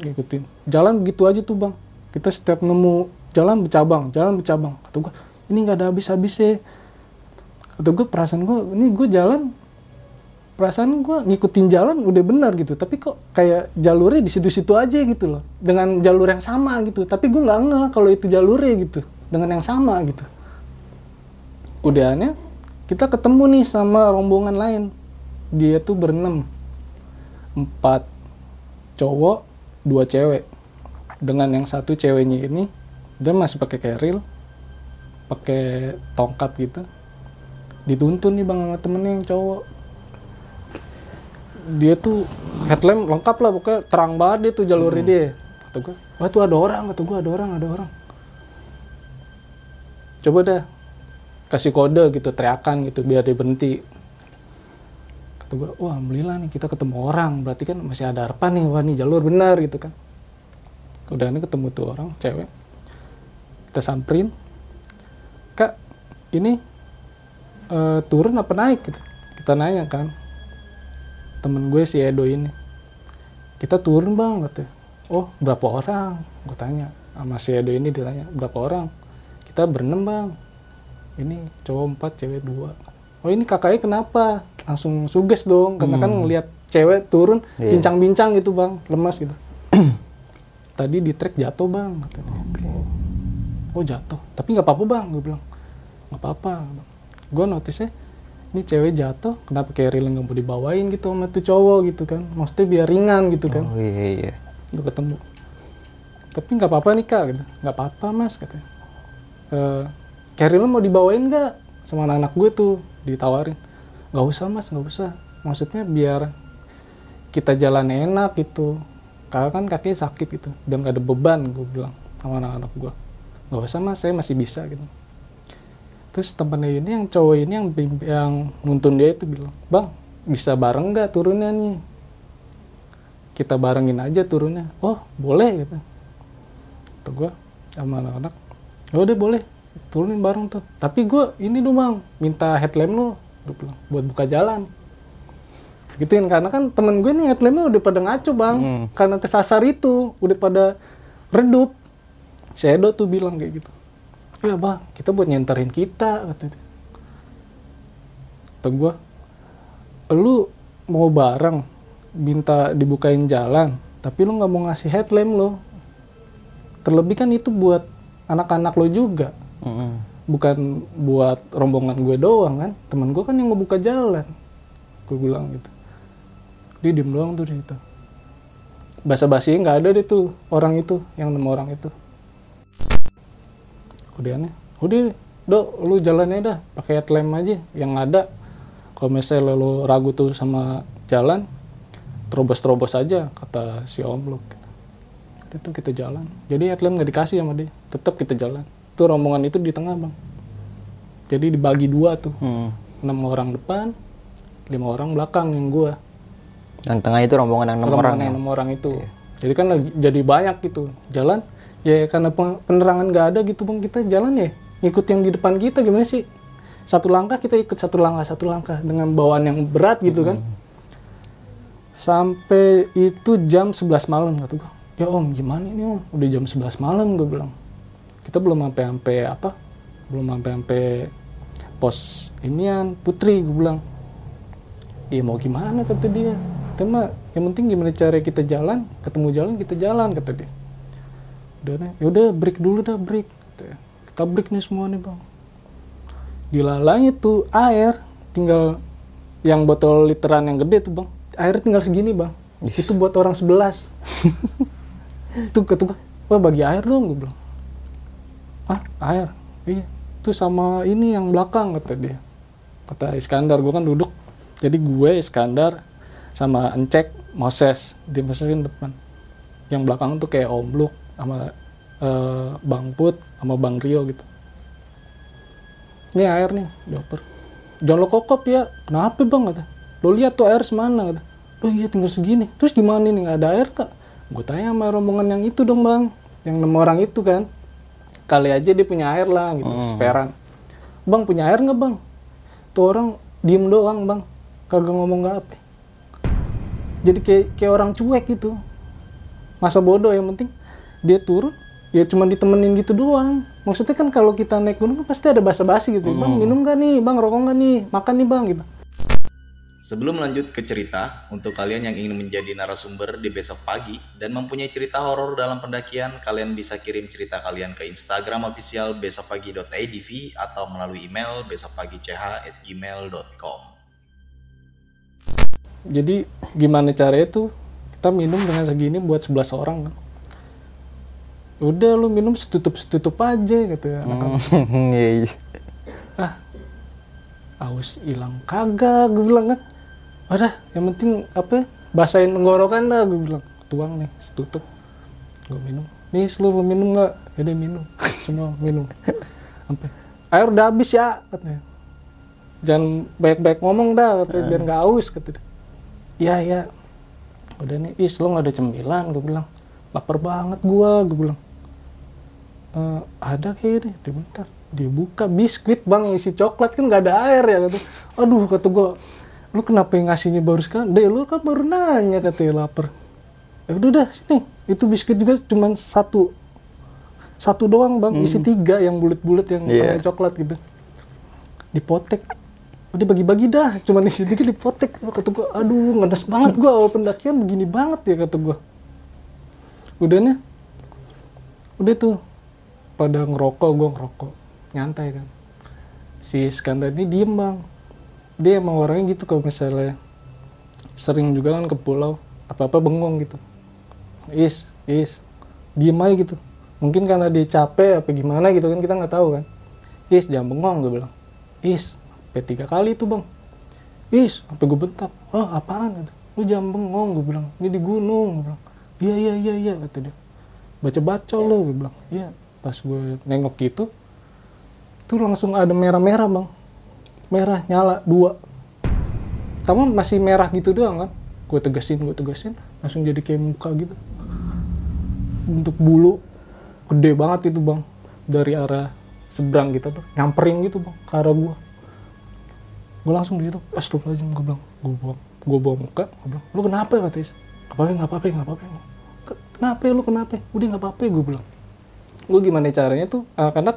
Ngikutin. Jalan begitu aja tuh bang. Kita setiap nemu jalan bercabang jalan bercabang. Kata gue ini nggak ada habis-habisnya. Kata gue perasaan gue ini gue jalan perasaan gue ngikutin jalan udah benar gitu. Tapi kok kayak jalurnya di situ-situ aja gitu loh. Dengan jalur yang sama gitu. Tapi gue nggak ngeh kalau itu jalurnya gitu. Dengan yang sama gitu. Udahannya kita ketemu nih sama rombongan lain. Dia tuh berenam. Empat cowok dua cewek. Dengan yang satu ceweknya ini dia masih pakai keril pakai tongkat gitu. Dituntun nih bang sama temennya yang cowok. Dia tuh headlamp lengkap lah pokoknya terang banget dia tuh jalurnya dia. Kata gue wah tuh ada orang kata gue ada orang ada orang. Coba dah kasih kode gitu teriakan gitu biar dia berhenti. Kata gue wah alhamdulillah nih kita ketemu orang. Berarti kan masih ada harapan nih. Wah nih jalur benar gitu kan. Udah ini ketemu tuh orang cewek. Kita samperin ini eh, turun apa naik gitu. Kita nanya kan. Temen gue si Edo ini. Kita turun bang katanya. Oh berapa orang? Gue tanya. Sama si Edo ini ditanya berapa orang? Kita berenam bang. Ini cowok empat cewek dua. Oh ini kakaknya kenapa? Langsung suges dong. Karena kan ngelihat cewek turun Iya. bincang-bincang gitu bang. Lemas gitu. Tadi di trek jatuh bang katanya. Oh jatuh. Tapi nggak apa-apa bang gue bilang nggak apa-apa. Gue notice ini cewek jatuh kenapa carrier nggak mau dibawain gitu sama tuh cowok gitu kan? Maksudnya biar ringan gitu kan? Oh iya iya. gue ketemu. Tapi nggak apa-apa nih kak gitu. Nggak apa-apa mas katanya. E, carrier lo mau dibawain nggak sama anak-anak gue tuh? Ditawarin. Nggak usah mas nggak usah. Maksudnya biar kita jalan enak gitu. Karena kan kakinya sakit gitu. Dan nggak ada beban gue bilang sama anak-anak gue nggak usah mas saya masih bisa gitu terus temennya ini yang cowok ini yang yang nuntun dia itu bilang bang bisa bareng nggak turunnya nih? Kita barengin aja turunnya. Oh boleh gitu. Kata gue sama anak-anak ya udah boleh turunin bareng tuh. Tapi gue ini dong bang minta headlamp lo bilang, buat buka jalan. Gituin karena kan temen gue nih headlampnya udah pada ngaco bang karena kesasar itu udah pada redup. Si Edo tuh bilang kayak gitu ya bang kita buat nyenterin kita kata dia. Kata gue lu mau bareng minta dibukain jalan tapi lu nggak mau ngasih headlamp lo terlebih kan itu buat anak-anak lo juga. Mm-mm. bukan buat rombongan gue doang kan. Teman gue kan yang mau buka jalan. Gue bilang gitu. Dia diem doang tuh di situ. Bahasa basinya nggak ada deh tuh orang itu yang enam orang itu aneh udah dok lu jalannya dah pakai headlamp aja yang ada kalau misalnya lu ragu tuh sama jalan terobos-terobos aja kata si om lu. Udah tuh kita jalan jadi headlamp nggak dikasih sama dia tetap kita jalan tuh rombongan itu di tengah bang jadi dibagi dua tuh Hmm. enam orang depan lima orang belakang yang gua Yang tengah itu rombongan yang enam rombongan orang. yang ya? enam orang itu jadi kan lagi jadi banyak gitu jalan ya karena pen- penerangan nggak ada gitu bang. Kita jalan ya ngikut yang di depan kita gimana sih? Satu langkah kita ikut satu langkah satu langkah dengan bawaan yang berat gitu kan. Sampai itu jam 11 malam kata gua. Ya om gimana ini om? Udah jam 11 malam gue bilang. Kita belum sampai sampai apa? Belum sampai sampai pos inian putri gue bilang. Iya mau gimana kata dia. Mah yang penting gimana cara kita jalan ketemu jalan kita jalan kata dia udah yaudah break dulu dah break. Kata dia. kita break nih semua nih bang. Dilalanya tuh air tinggal yang botol literan yang gede tuh bang. Air tinggal segini bang. Itu buat orang 11 itu ketua wah bagi air dong gue bilang. Ah air? Iya. Itu sama ini yang belakang kata dia. Kata Iskandar gue kan duduk. Jadi gue Iskandar sama Encek Moses. Di Mosesin depan. Yang belakang tuh kayak Om Luk sama eh, Bang Put sama Bang Rio gitu. Ini air nih dioper jangan lo kokop ya. Kenapa bang? Kata. Lo lihat tuh air semana kata. Oh iya tinggal segini. Terus gimana nih nggak ada air kak. Gue tanya sama rombongan yang itu dong bang. Yang enam orang itu kan. Kali aja dia punya air lah gitu seperan. Bang punya air nggak bang? Tuh orang diem doang bang. Kagak ngomong nggak apa. Jadi kayak kayak orang cuek gitu. Masa bodoh yang penting dia turun ya cuma ditemenin gitu doang. Maksudnya kan kalau kita naik gunung kan pasti ada basa-basi gitu. Bang minum gak nih? Bang rokok gak nih? Makan nih bang gitu. Sebelum lanjut ke cerita, untuk kalian yang ingin menjadi narasumber di besok pagi dan mempunyai cerita horor dalam pendakian, kalian bisa kirim cerita kalian ke Instagram official besokpagi.idv atau melalui email besokpagi.ch@gmail.com. jadi gimana caranya tuh? Kita minum dengan segini buat 11 orang kan udah lu minum setutup setutup aja gitu ya anak-anak. Iya, iya. ah aus hilang kagak gue bilang kan udah yang penting apa basahin tenggorokan dah gue bilang. Tuang nih setutup. Gue minum. Nih lu mau minum nggak? Ya udah minum. Semua minum. Sampai air udah habis ya katanya. Jangan baik-baik ngomong dah katanya biar nggak aus katanya. Iya iya. Udah nih is lo nggak ada cemilan gue bilang lapar banget gua gue bilang. "Eh, ada kayaknya deh dia bentar dibuka biskuit bang yang isi coklat kan nggak ada air ya kata. Aduh kata gua lu kenapa yang ngasihnya baru sekarang? Deh lu kan baru nanya katanya lapar. Ya udah dah sini. Itu biskuit juga cuma satu. Satu doang bang isi tiga yang bulat-bulat yang tengah coklat gitu. Dipotek. Udah bagi-bagi dah cuma isi tiga dipotek. Kata gua aduh ngenes banget gua awal pendakian begini banget ya kata gua udahnya. Udah tuh. Pada ngerokok gua ngerokok. Nyantai kan. Si Iskandar ini diem bang. Dia emang orangnya gitu kalau misalnya sering juga kan ke pulau apa-apa bengong gitu. Is is. Diem aja gitu. Mungkin karena dia capek apa gimana gitu kan kita nggak tahu kan. Is jangan bengong gue bilang. Is sampai tiga kali tuh bang. Is sampai gue bentak. Oh apaan? Lu jangan bengong gue bilang. Ini di gunung gue bilang iya iya iya iya kata dia. Baca baca lo gue bilang. Iya pas gue nengok gitu tuh langsung ada merah-merah bang. Merah nyala dua. Pertama masih merah gitu doang kan? Gue tegasin gue tegasin langsung jadi kayak muka gitu. Untuk bulu gede banget itu bang. Dari arah seberang gitu tuh. Nyamperin gitu bang ke arah gue gue langsung gitu astagfirullahaladzim gue bilang. Gue bawa gue bawa muka gue bilang lu kenapa ya kata Is nggak apa-apa nggak apa-apa nggak apa-apa "Ke- kenapa lu kenapa udah nggak apa-apa gue bilang gue gimana caranya tuh anak-anak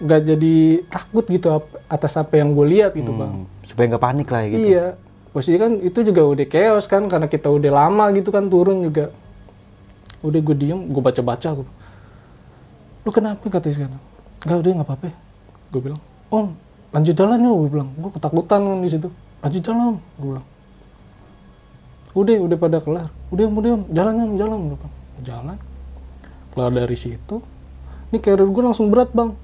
nggak jadi takut gitu atas apa yang gue lihat gitu bang Hmm, supaya nggak panik lah ya gitu. Iya. Posisi kan itu juga udah chaos kan karena kita udah lama gitu kan turun juga. Udah gue diem, gue baca-baca gue. Lu kenapa kata sekarang? Enggak udah nggak apa-apa. Gue bilang, Om lanjut jalan yuk. Gue bilang, gue ketakutan di situ. Lanjut jalan. Gue bilang. Udah, udah pada kelar. Udah, udah jalan Om, jalan. Bilang, jalan. Kelar dari situ. Ini karir gue langsung berat bang.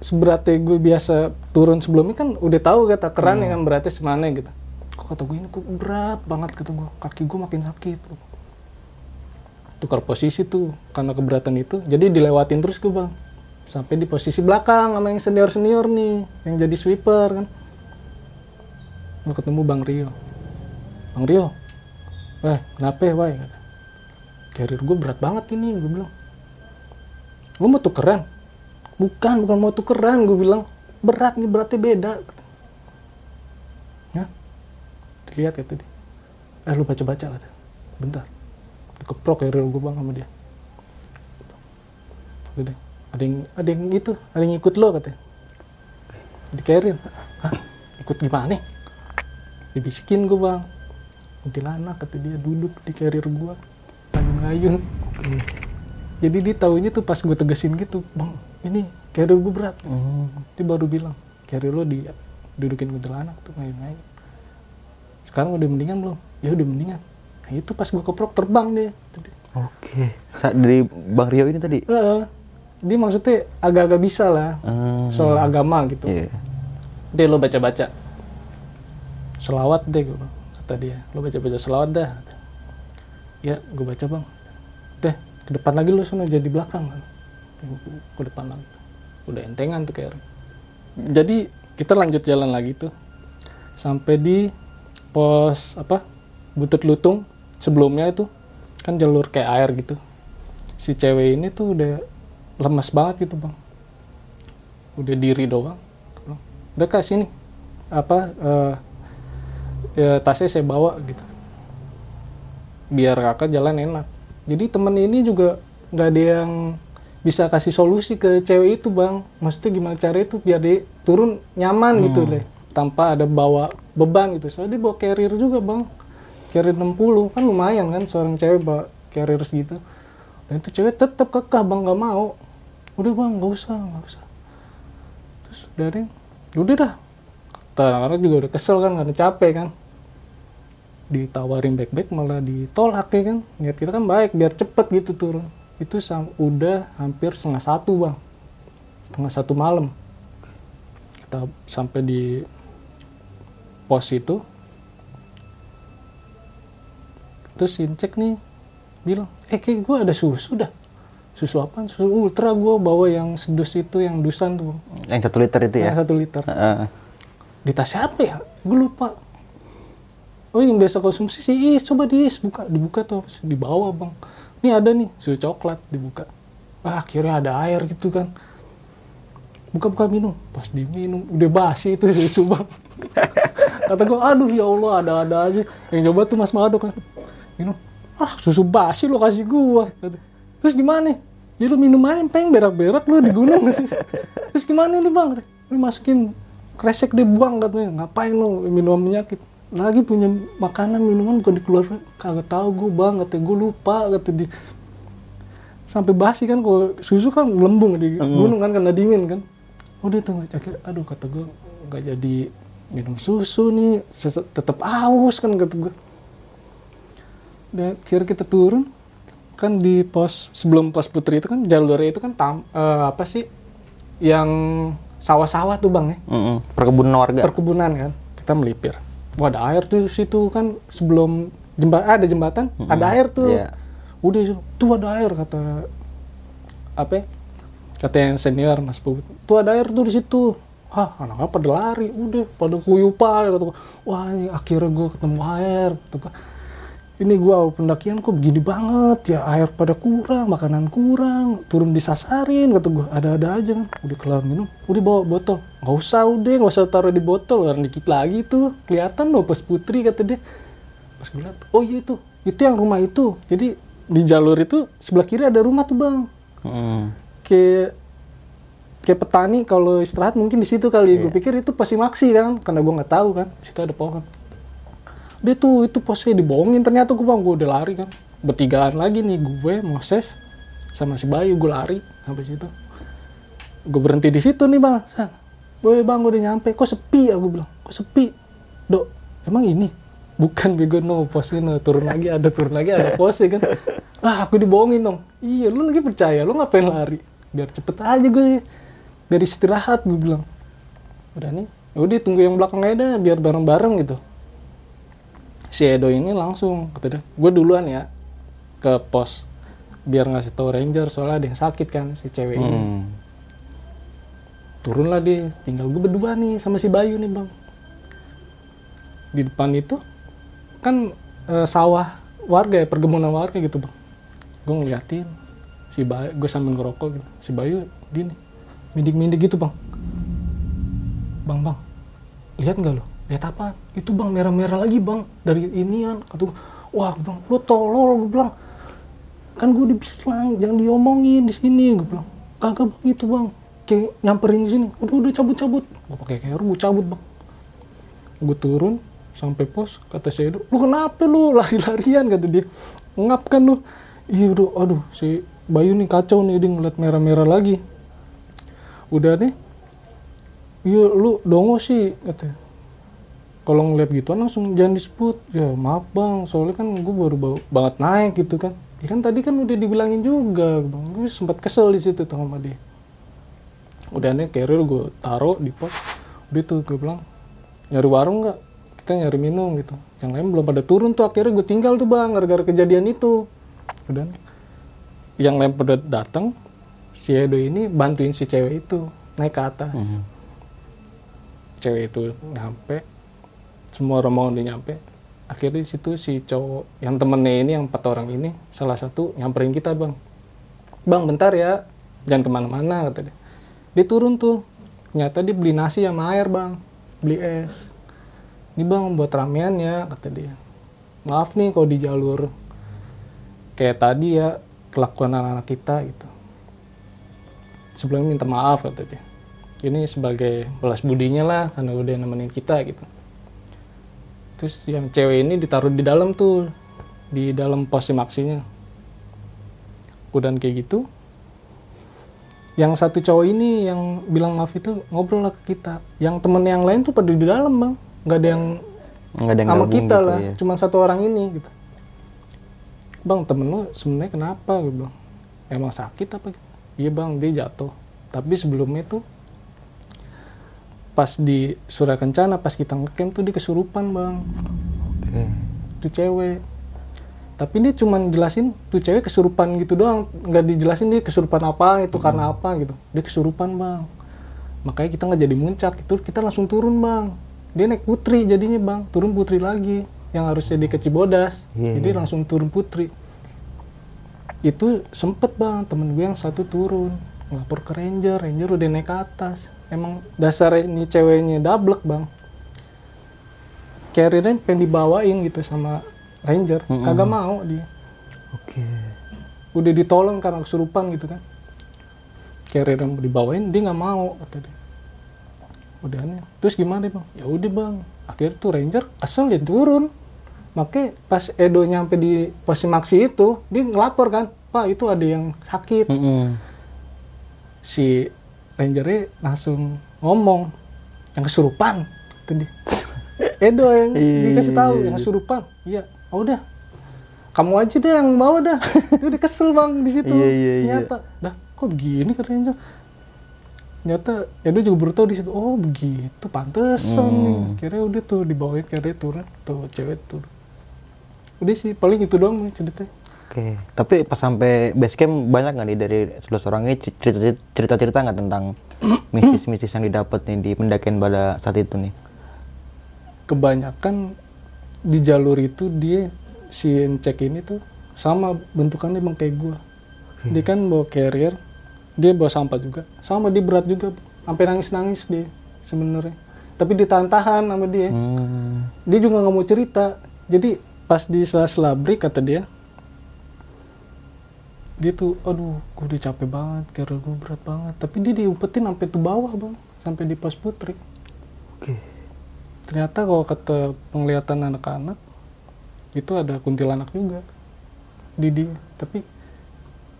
Seberatnya gue biasa turun sebelumnya kan udah tahu kata keran yang kan beratnya semana gitu. Kok kata gue ini kok berat banget kata gue kaki gue makin sakit. Tukar posisi tuh karena keberatan itu. Jadi dilewatin terus gue bang. Sampai di posisi belakang sama yang senior senior nih yang jadi sweeper kan. Gue ketemu bang Rio bang Rio. Eh kenapa ya wai kata. Karir gue berat banget ini gue bilang. Lu mau tukeran. Bukan bukan mau tukeran gue bilang. Berat nih beratnya beda kata. ya. Dilihat kata dia. Eh lu baca baca kata bentar. Dikeprok carrier gue bang sama dia. Gitu deh. ada yang ada yang itu ada yang ikut lo katanya di carrier. Hah? ikut gimana? Dibisikin gue bang kuntilanak kata dia duduk di carrier gue ngayun-ngayun jadi dia taunya tuh pas gue tegesin gitu bang ini carrier gue berat dia baru bilang carrier lo di dudukin kuntilanak tuh ngayun-ngayun sekarang udah mendingan belum ya udah mendingan nah itu pas gue keprok terbang dia Tadi. Oke. Sa- Dari Bang Rio ini tadi. Heeh. dia maksudnya agak-agak bisa lah Hmm. soal agama gitu Iya. deh lo baca-baca selawat deh gue. Kata dia lo baca-baca selawat dah. Ya gue baca bang. Udah ke depan lagi lo sana jadi belakang. Ke depan lagi. Udah entengan tuh kayak jadi kita lanjut jalan lagi tuh. Sampai di pos apa butut lutung sebelumnya itu kan jalur kayak air gitu. Si cewek ini tuh udah lemas banget gitu bang. Udah diri doang. Udah kak sini. Apa eh, ya tasnya saya bawa gitu. Biar kakak jalan enak. Jadi temen ini juga nggak ada yang bisa kasih solusi ke cewek itu bang. Maksudnya gimana cara itu biar dia turun nyaman gitu deh. Tanpa ada bawa beban gitu. Soalnya dia bawa carrier juga bang. Carrier 60 kan lumayan kan seorang cewek bawa carrier segitu. Dan itu cewek tetap kekeh bang. Nggak mau. Udah bang. Nggak usah nggak usah. Terus dari udah dah. Anak-anak juga udah kesel kan karena capek kan ditawarin back-back malah ditolak ya kan? Niat kita kan baik biar cepet gitu turun. Itu sam- udah hampir setengah satu bang. Setengah satu malam. Kita sampai di pos itu. Terus Incek nih bilang eh kayak gue ada susu dah. Susu apa susu ultra gue bawa yang sedus itu yang dusan tuh. Yang satu liter itu ya. yang satu liter. Heeh. di tas siapa ya? Gue lupa oh yang biasa konsumsi sih is coba diis buka dibuka tuh di bawah bang. Ini ada nih susu coklat dibuka. Ah akhirnya ada air gitu kan. Buka buka minum pas diminum udah basi itu susu bang. Kata gue aduh ya allah ada ada aja. Yang coba tuh mas Mado kan minum. Ah susu basi lo kasih gua. Kata. terus gimana ya lu minum aja pengen berak-berak lu di gunung. Terus gimana nih bang? Lu masukin kresek dia buang katanya. Ngapain lu minum penyakit lagi punya makanan minuman bukan dikeluarkan. Kagak tahu gue bang katanya gue lupa kata dia. Sampai basi kan kalau susu kan lembung di gunung kan karena dingin kan. Udah tuh akhirnya aduh kata gue nggak jadi minum susu nih tetap aus kan kata gue dan akhirnya kita turun kan di pos sebelum pos putri itu kan jalurnya itu kan tam, eh, apa sih yang sawah-sawah tuh bang ya. Mm-mm. Perkebunan warga. perkebunan kan kita melipir Wah, ada air tuh situ kan sebelum jembatan ada jembatan ada air tuh Iya. udah tuh ada air kata apa ya? kata yang senior mas Puput tuh ada air tuh di situ Hah, anak-anak pada lari, udah pada kuyupan kata. Wah, akhirnya gue ketemu air. Kata gua, ini awal pendakian kok begini banget ya air pada kurang, makanan kurang, turun disasarin kata gue. Ada-ada aja kan. Udah kelar minum, udah bawa botol. Nggak usah udah, nggak usah taruh di botol. Orang dikit lagi tuh kelihatan loh pas putri kata dia. Pas gue liat, oh iya itu, itu yang rumah itu. Jadi di jalur itu sebelah kiri ada rumah tuh bang Mm. kayak kayak petani kalau istirahat mungkin di situ kali gue pikir itu pasti maksi kan karena gue nggak tahu kan di situ ada pohon dia tuh itu posnya dibohongin. Ternyata gue bang gue udah lari kan. Bertigaan lagi nih gue Moses sama si Bayu gue lari sampai situ. Gue berhenti di situ nih bang. Boy bang gue udah nyampe. Kok sepi ya? gue bilang. Kok sepi? Dok emang ini? Bukan bego no posnya no. Turun lagi ada turun lagi ada posnya kan. Ah aku dibohongin dong. Iya lu lagi percaya? Lu ngapain lari? Biar cepet aja gue biar istirahat gue bilang. Udah nih ya udah tunggu yang belakang aja dah biar bareng-bareng gitu si Edo ini langsung kata dia. Gue duluan ya ke pos biar ngasih tahu ranger soalnya ada yang sakit kan si cewek ini. Mm. turunlah dia tinggal gue berdua nih sama si Bayu nih bang. Di depan itu kan eh, sawah warga ya perkebunan warga gitu bang. Gue ngeliatin si Bayu gue sambil ngerokok gitu. Si Bayu gini mindik-mindik gitu bang. Bang bang lihat nggak lo lihat apa? Itu bang merah-merah lagi bang. Dari inian. Kata gue wah bilang lo tolol gue bilang. Kan gue udah bilang jangan diomongin di sini gue bilang. Kagak bang itu bang. Kayak nyamperin di sini. Udah udah cabut cabut gue pakai carrier gue cabut bang. Gue turun sampai pos kata si Edo lu kenapa lu lari-larian? kata dia. Ngap kan lu? Iya udah aduh si Bayu nih kacau nih dia ngeliat merah-merah lagi. Udah nih iya lu dongo sih katanya kalau ngeliat gituan langsung jangan disebut. Ya maaf bang. Soalnya kan gue baru bau- banget naik gitu kan. Ya kan tadi kan udah dibilangin juga bang. Gue sempat kesel di situ tuh sama dia. Udah nih carrier gue taruh di pos. Udah tuh gue bilang nyari warung nggak? Kita nyari minum gitu. Yang lain belum pada turun tuh akhirnya gue tinggal tuh bang gara-gara kejadian itu. Udah nih. yang lain pada datang si Edo ini bantuin si cewek itu naik ke atas. Cewek itu nyampe semua rombongan udah nyampe. Akhirnya di situ si cowok yang temennya ini yang empat orang ini salah satu nyamperin kita bang bang bentar ya jangan ke mana-mana kata dia. Dia turun tuh ternyata dia beli nasi sama air bang beli es. Ini bang buat ramean ya kata dia. Maaf nih kalau di jalur kayak tadi ya kelakuan anak-anak kita gitu. Sebelumnya minta maaf kata dia. Ini sebagai balas budinya lah karena udah nemenin kita gitu terus yang cewek ini ditaruh di dalam tuh di dalam pos maksinya. Udah kayak gitu yang satu cowok ini yang bilang maaf itu ngobrol lah ke kita. Yang temen yang lain tuh pada di dalam bang. Nggak ada yang nggak ada yang sama kita gitu lah. ya. cuma satu orang ini gitu. Bang temen lu sebenarnya kenapa gue bilang? Emang sakit apa? Iya bang dia jatuh. Tapi sebelumnya tuh pas di Surya Kencana pas kita ngecamp tuh dia kesurupan bang. Oke. tuh cewek. Tapi dia cuman jelasin tuh cewek kesurupan gitu doang. Nggak dijelasin dia kesurupan apa itu karena apa gitu. Dia kesurupan bang. Makanya kita nggak jadi muncak. Itu kita langsung turun bang. Dia naik putri jadinya bang. Turun putri lagi yang harusnya di Kecibodas. Iya, jadi langsung turun putri. Itu sempet bang. Temen gue yang satu turun. Ngelapor ke ranger. Ranger udah naik ke atas emang dasar ini ceweknya dablek bang. Carriernya pengen dibawain gitu sama ranger. Kagak mau dia. Oke. udah ditolong karena kesurupan gitu kan. Carrier yang dibawain dia nggak mau kata dia. Udah nih terus gimana bang? Ya udah bang. Akhirnya tuh ranger kesel dia turun. Makanya pas Edo nyampe di pos maksi itu dia ngelapor kan pak itu ada yang sakit. Mm-mm. si rangernya langsung ngomong yang kesurupan kata dia. Edo yang dikasih tahu yang kesurupan. Iya oh udah. Kamu aja deh yang bawa dah. Dia udah kesel bang di situ. Iya, iya, iya. ternyata dah kok begini kata ranger? Ternyata Edo juga baru tahu di situ oh begitu pantesan Hmm. kira udah tuh dibawain kira turun tuh cewek tuh. Udah sih paling itu doang ceritanya Oke. Tapi pas sampai base camp banyak nggak nih dari sebelas orang ini cerita cerita cerita nggak tentang mistis-mistis yang didapat nih di pendakian pada saat itu nih? kebanyakan di jalur itu dia si cek ini tuh sama bentukannya bang kayak gua. Dia kan bawa carrier dia bawa sampah juga. Sama dia berat juga sampai nangis nangis dia sebenarnya. Tapi ditahan-tahan sama dia. Hmm. dia juga nggak mau cerita. Jadi pas di sela-sela break kata dia dia tuh aduh gue udah capek banget carrier gue berat banget tapi dia diumpetin sampai tuh bawah bang sampai di pos putri Oke. ternyata kalau kata penglihatan anak-anak itu ada kuntilanak juga di dia tapi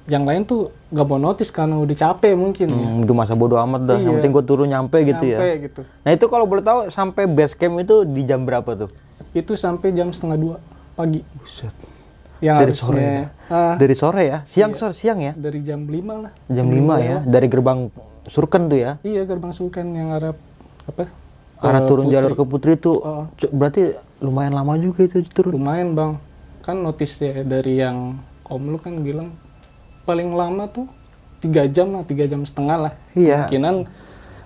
yang lain tuh gak mau notice karena udah capek mungkin ya Hmm, udah masa bodo amat dah. Yang Iya. penting gue turun nyampe gitu ya. Nyampe gitu Nah itu kalau boleh tahu sampai base camp itu di jam berapa tuh? itu sampai jam setengah dua pagi Buset. Yang Dari harusnya sore ya? ah, Dari sore ya? Siang sore siang ya? dari jam 5 lah Jam 5 ya? Dari gerbang Surken tuh ya? iya gerbang sulkan yang arah apa Arah turun Putri. jalur ke Putri tuh Oh. berarti lumayan lama juga itu turun. lumayan bang kan notice ya dari yang om lu kan bilang paling lama tuh tiga jam lah tiga jam setengah lah Iya. kemungkinan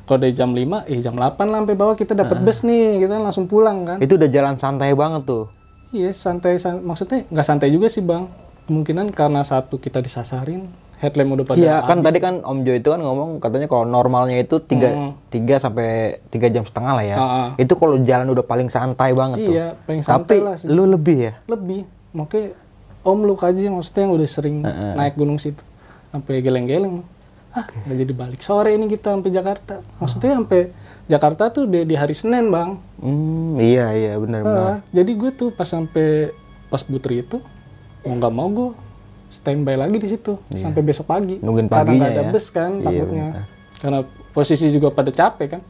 kalau dari jam 5 eh jam 8 lah sampai bawah kita dapat bus nih kita langsung pulang kan Itu udah jalan santai banget tuh. Iya santai, san- maksudnya nggak santai juga sih bang kemungkinan karena satu kita disasarin headlamp udah pada Iya kan tadi kan Om Jo itu kan ngomong katanya kalau normalnya itu tiga Hmm. tiga sampai tiga jam setengah lah ya. Ah, ah. Itu kalau jalan udah paling santai banget tuh. iya paling santai Tapi lah sih lu lebih ya. lebih makanya om lu kaji maksudnya yang udah sering naik gunung situ sampai geleng-geleng ah nggak jadi balik sore ini kita sampai Jakarta maksudnya sampai Jakarta tuh di, di hari Senin bang Hmm, iya iya benar benar. Ah, jadi gue tuh pas sampai pos Putri itu mau nggak mau gue standby lagi di situ sampai besok pagi Iya. Nungguin karena paginya nggak ada ya. bus kan Iya, takutnya benar. karena posisi juga pada capek kan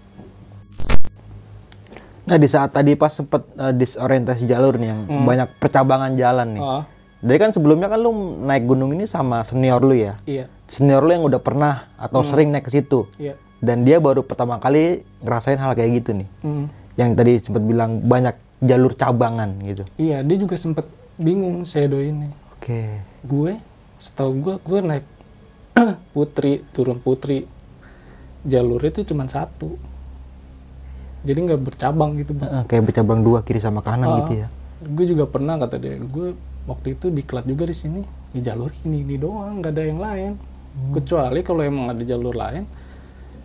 Nah di saat tadi pas sempet eh, disorientasi jalur nih yang banyak percabangan jalan nih. oh Jadi kan sebelumnya kan lu naik gunung ini sama senior lu ya. iya Senior lu yang udah pernah atau sering naik ke situ. iya Dan dia baru pertama kali ngerasain hal kayak gitu nih. Hmm. Yang tadi sempat bilang banyak jalur cabangan gitu. iya dia juga sempet bingung Sedo ini Oke. gue setahu gue gue naik putri turun putri jalur itu cuma satu jadi nggak bercabang gitu bang Eh, kayak bercabang dua kiri sama kanan Ah, gitu ya. gue juga pernah kata dia gue waktu itu diklat juga di sini ya jalur ini ini doang nggak ada yang lain Hmm. kecuali kalau emang ada jalur lain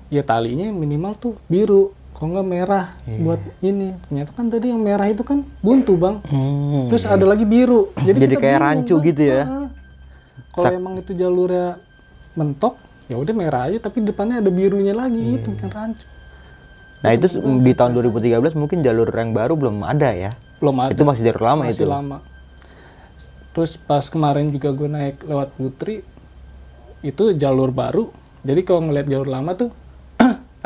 ya talinya minimal tuh biru kalau nggak merah Iya. buat ini ternyata kan tadi yang merah itu kan buntu bang Hmm. terus ada lagi biru jadi, Jadi kita kayak bingung, rancu Bang. gitu ya? Kalau emang itu jalurnya mentok ya udah merah aja tapi depannya ada birunya lagi Iya. itu kan rancu Nah itu di tahun 2013 mungkin jalur yang baru belum ada ya. belum ada Itu masih jalur lama masih itu. lama terus pas kemarin juga gue naik lewat Putri itu jalur baru jadi kalau ngeliat jalur lama tuh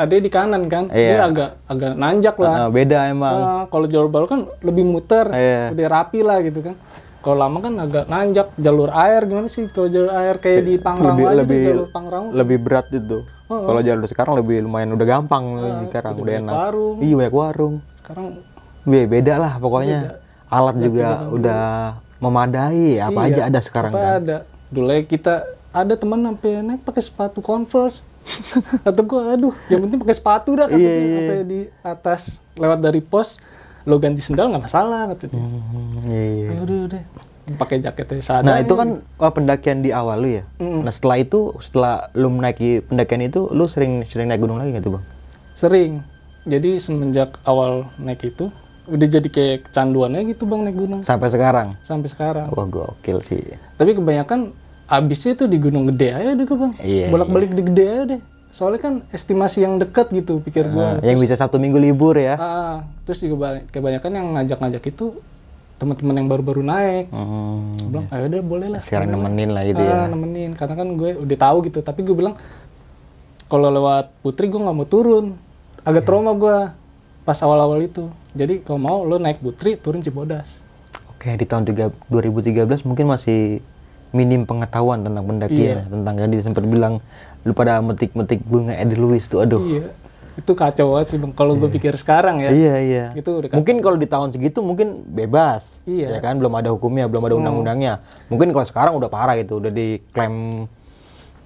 ada di kanan kan dia Iya. agak agak nanjak lah Ah, beda emang. Ah, kalau jalur baru kan lebih muter Iya. udah rapi lah gitu kan kalau lama kan agak nanjak jalur air gimana sih kalau jalur air kayak di Pangrango lebih aja lebih jalur Pangrango lebih berat itu. Kalau jalur sekarang lebih lumayan udah gampang sekarang udah, banyak enak. warung. Iya banyak warung. sekarang Be- beda lah pokoknya. Alat juga udah memadai. Apa Iya, aja ada sekarang apa kan. ada dulu ya kita ada teman sampai naik pakai sepatu converse atau gua aduh yang penting pakai sepatu dah kata Iya, dia. sampai di atas lewat dari pos lo ganti sendal nggak masalah kata dia iya, iya. ya udah udah pakai jaketnya sadar Nah itu kan wah, pendakian di awal lu ya. Nah setelah itu setelah lu menaiki pendakian itu lu sering sering naik gunung lagi nggak tuh bang? sering jadi semenjak awal naik itu udah jadi kayak kecanduannya gitu bang naik gunung Sampai sekarang. sampai sekarang Wah gokil sih. tapi kebanyakan abisnya tuh di gunung gede aja deh bang Iya, bolak-balik di gede aja deh soalnya kan estimasi yang dekat gitu pikir Nah, gua yang bisa Sabtu Minggu libur ya. Ah, terus juga ba- kebanyakan yang ngajak-ngajak itu teman-teman yang baru-baru naik. Hmm, Gue bilang, ayo deh boleh lah. sekarang nemenin lah gitu ah, ya. nemenin. Karena kan gue udah tahu gitu. Tapi gue bilang, kalau lewat Putri gue nggak mau turun. Agak trauma gue pas awal-awal itu. Jadi kalau mau lo naik Putri, turun Cibodas. Oke di tahun tiga- 2013 mungkin masih minim pengetahuan tentang pendakian, tentang tadi sempat bilang lu pada metik-metik bunga Edelweiss tuh, aduh. Iya. Itu kacau banget sih bang. Kalau gue pikir sekarang ya. Iya iya. Itu udah Mungkin kalau di tahun segitu mungkin bebas, Iya. ya kan belum ada hukumnya, belum ada undang-undangnya. Mungkin kalau sekarang udah parah itu, udah diklaim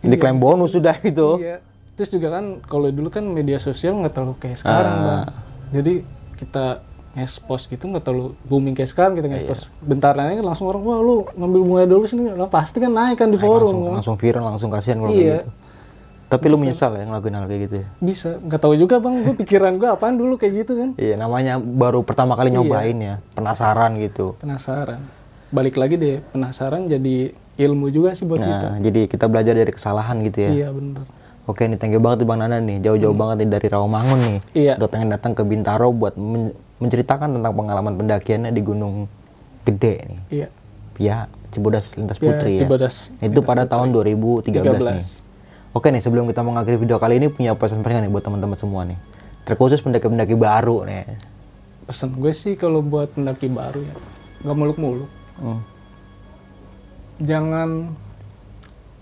diklaim bonus sudah itu. Iya. Terus juga kan kalau dulu kan media sosial nggak terlalu kayak sekarang, Ah. bang. Jadi kita nge-post gitu nggak terlalu booming kayak sekarang kita nge-post. Bentar aja kan langsung orang wah lu ngambil bunga dulu sini, lah pasti kan naik kan di forum. Langsung, kan. langsung viral, langsung kasihan kalau Iya. gitu. Tapi lu menyesal ya ngelakuin hal kayak gitu ya? Bisa, nggak tahu juga bang. Gue pikiran gue apaan dulu kayak gitu kan. Iya, namanya baru pertama kali nyobain ya, penasaran gitu. Penasaran. Balik lagi deh penasaran jadi ilmu juga sih buat kita. Nah, jadi kita belajar dari kesalahan gitu ya. Iya benar. Oke nih, thank you banget nih Bang Nana nih. Jauh-jauh banget nih dari Rawamangun nih. Iya. Udah pengen datang ke Bintaro buat men- menceritakan tentang pengalaman pendakiannya di Gunung Gede nih. Iya. Ya, Cibodas Lintas Ya, Putri ya. Cibodas Itu pada tahun 2013 nih. 13. Oke nih, sebelum kita mengakhiri video kali ini punya pesan-pesan nih buat teman-teman semua nih. Terkhusus pendaki-pendaki baru nih. Pesan gue sih kalau buat pendaki baru ya, nggak muluk-muluk. Hmm. jangan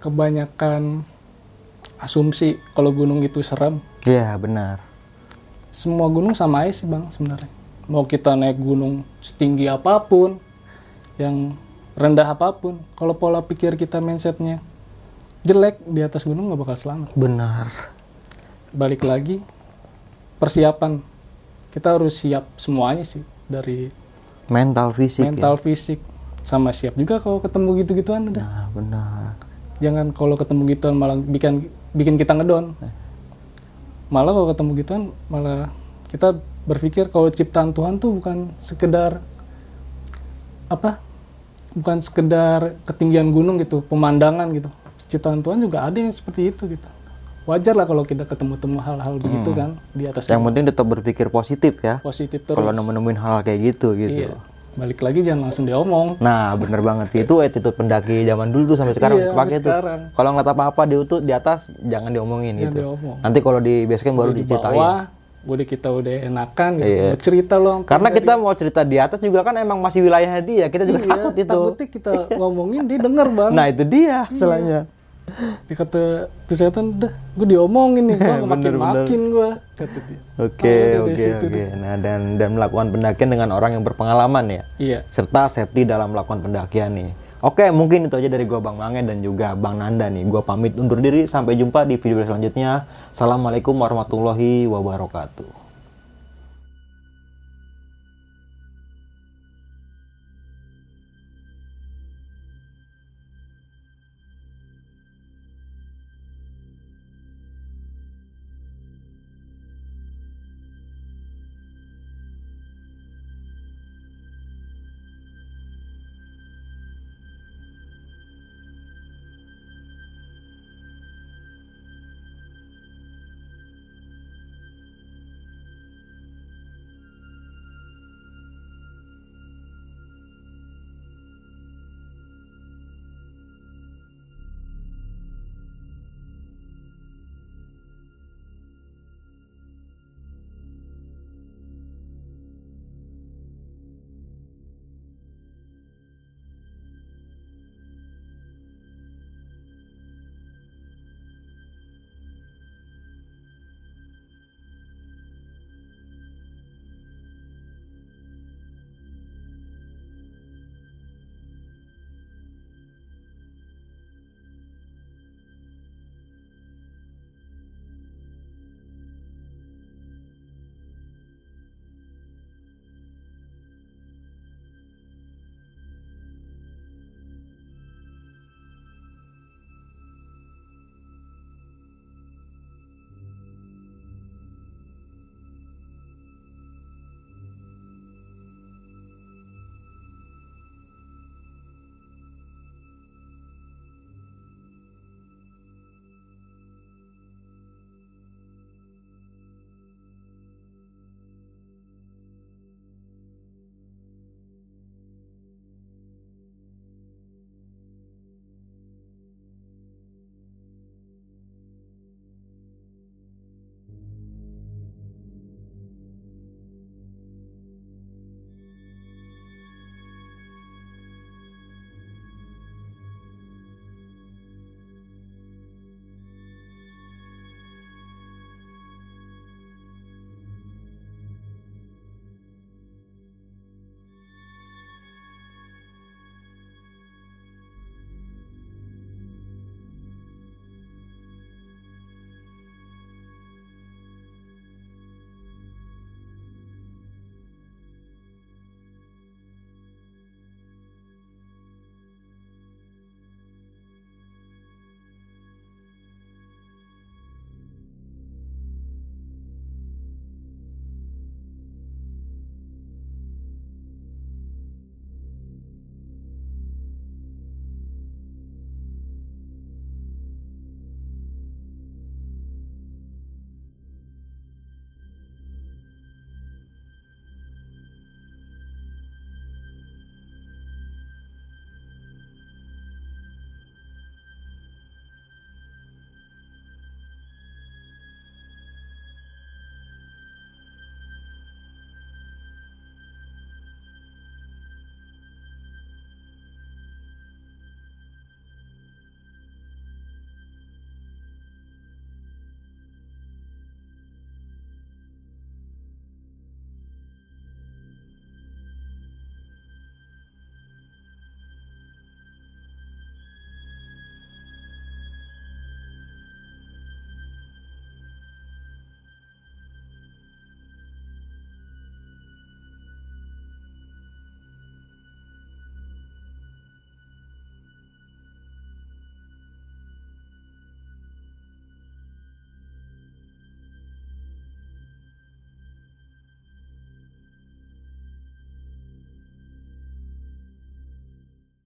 kebanyakan asumsi kalau gunung itu serem. Iya, benar. Semua gunung sama aja sih bang sebenarnya. Mau kita naik gunung setinggi apa pun, yang rendah apa pun, kalau pola pikir kita mindsetnya jelek di atas gunung nggak bakal selamat. Benar. Balik lagi persiapan kita harus siap semuanya sih dari Mental, fisik mental, fisik, sama siap juga kalau ketemu gitu-gituan udah. ya. Nah, benar. jangan kalau ketemu gituan malah bikin bikin kita ngedon malah kalau ketemu gituan malah kita berpikir kalau ciptaan Tuhan tuh bukan sekedar apa bukan sekedar ketinggian gunung gitu pemandangan gitu ciptaan Tuhan juga ada yang seperti itu gitu wajar lah kalau kita ketemu-temu hal-hal begitu kan di atas Yang penting tetap berpikir positif ya. positif terus Kalau nemu-nemuin hal kayak gitu gitu. iya balik lagi jangan langsung diomong Nah, bener banget sih. Itu attitude pendaki zaman dulu tuh sampai sekarang Iya, tuh. sekarang. Kalau ngeliat apa-apa di utut di atas jangan diomongin Jangan gitu. diomong. Nanti kalau di base camp baru di diceritain. bawah udah kita udah enakan gitu Iya. mau cerita loh Karena kita mau cerita di atas juga kan emang masih wilayahnya dia. Kita juga takut itu. Iya, takutnya kita ngomongin dia denger bang Nah, itu dia Iya. masalahnya. dia kata kesehatan dah gue diomongin nih gue makin makin gue kata dia Oke, dari oke, oke. Nah, dan dan melakukan pendakian dengan orang yang berpengalaman ya. iya serta safety dalam melakukan pendakian nih. Oke, mungkin itu aja dari gua Bang Mange dan juga Bang Nanda nih. Gua pamit undur diri, sampai jumpa di video selanjutnya. Assalamualaikum warahmatullahi wabarakatuh.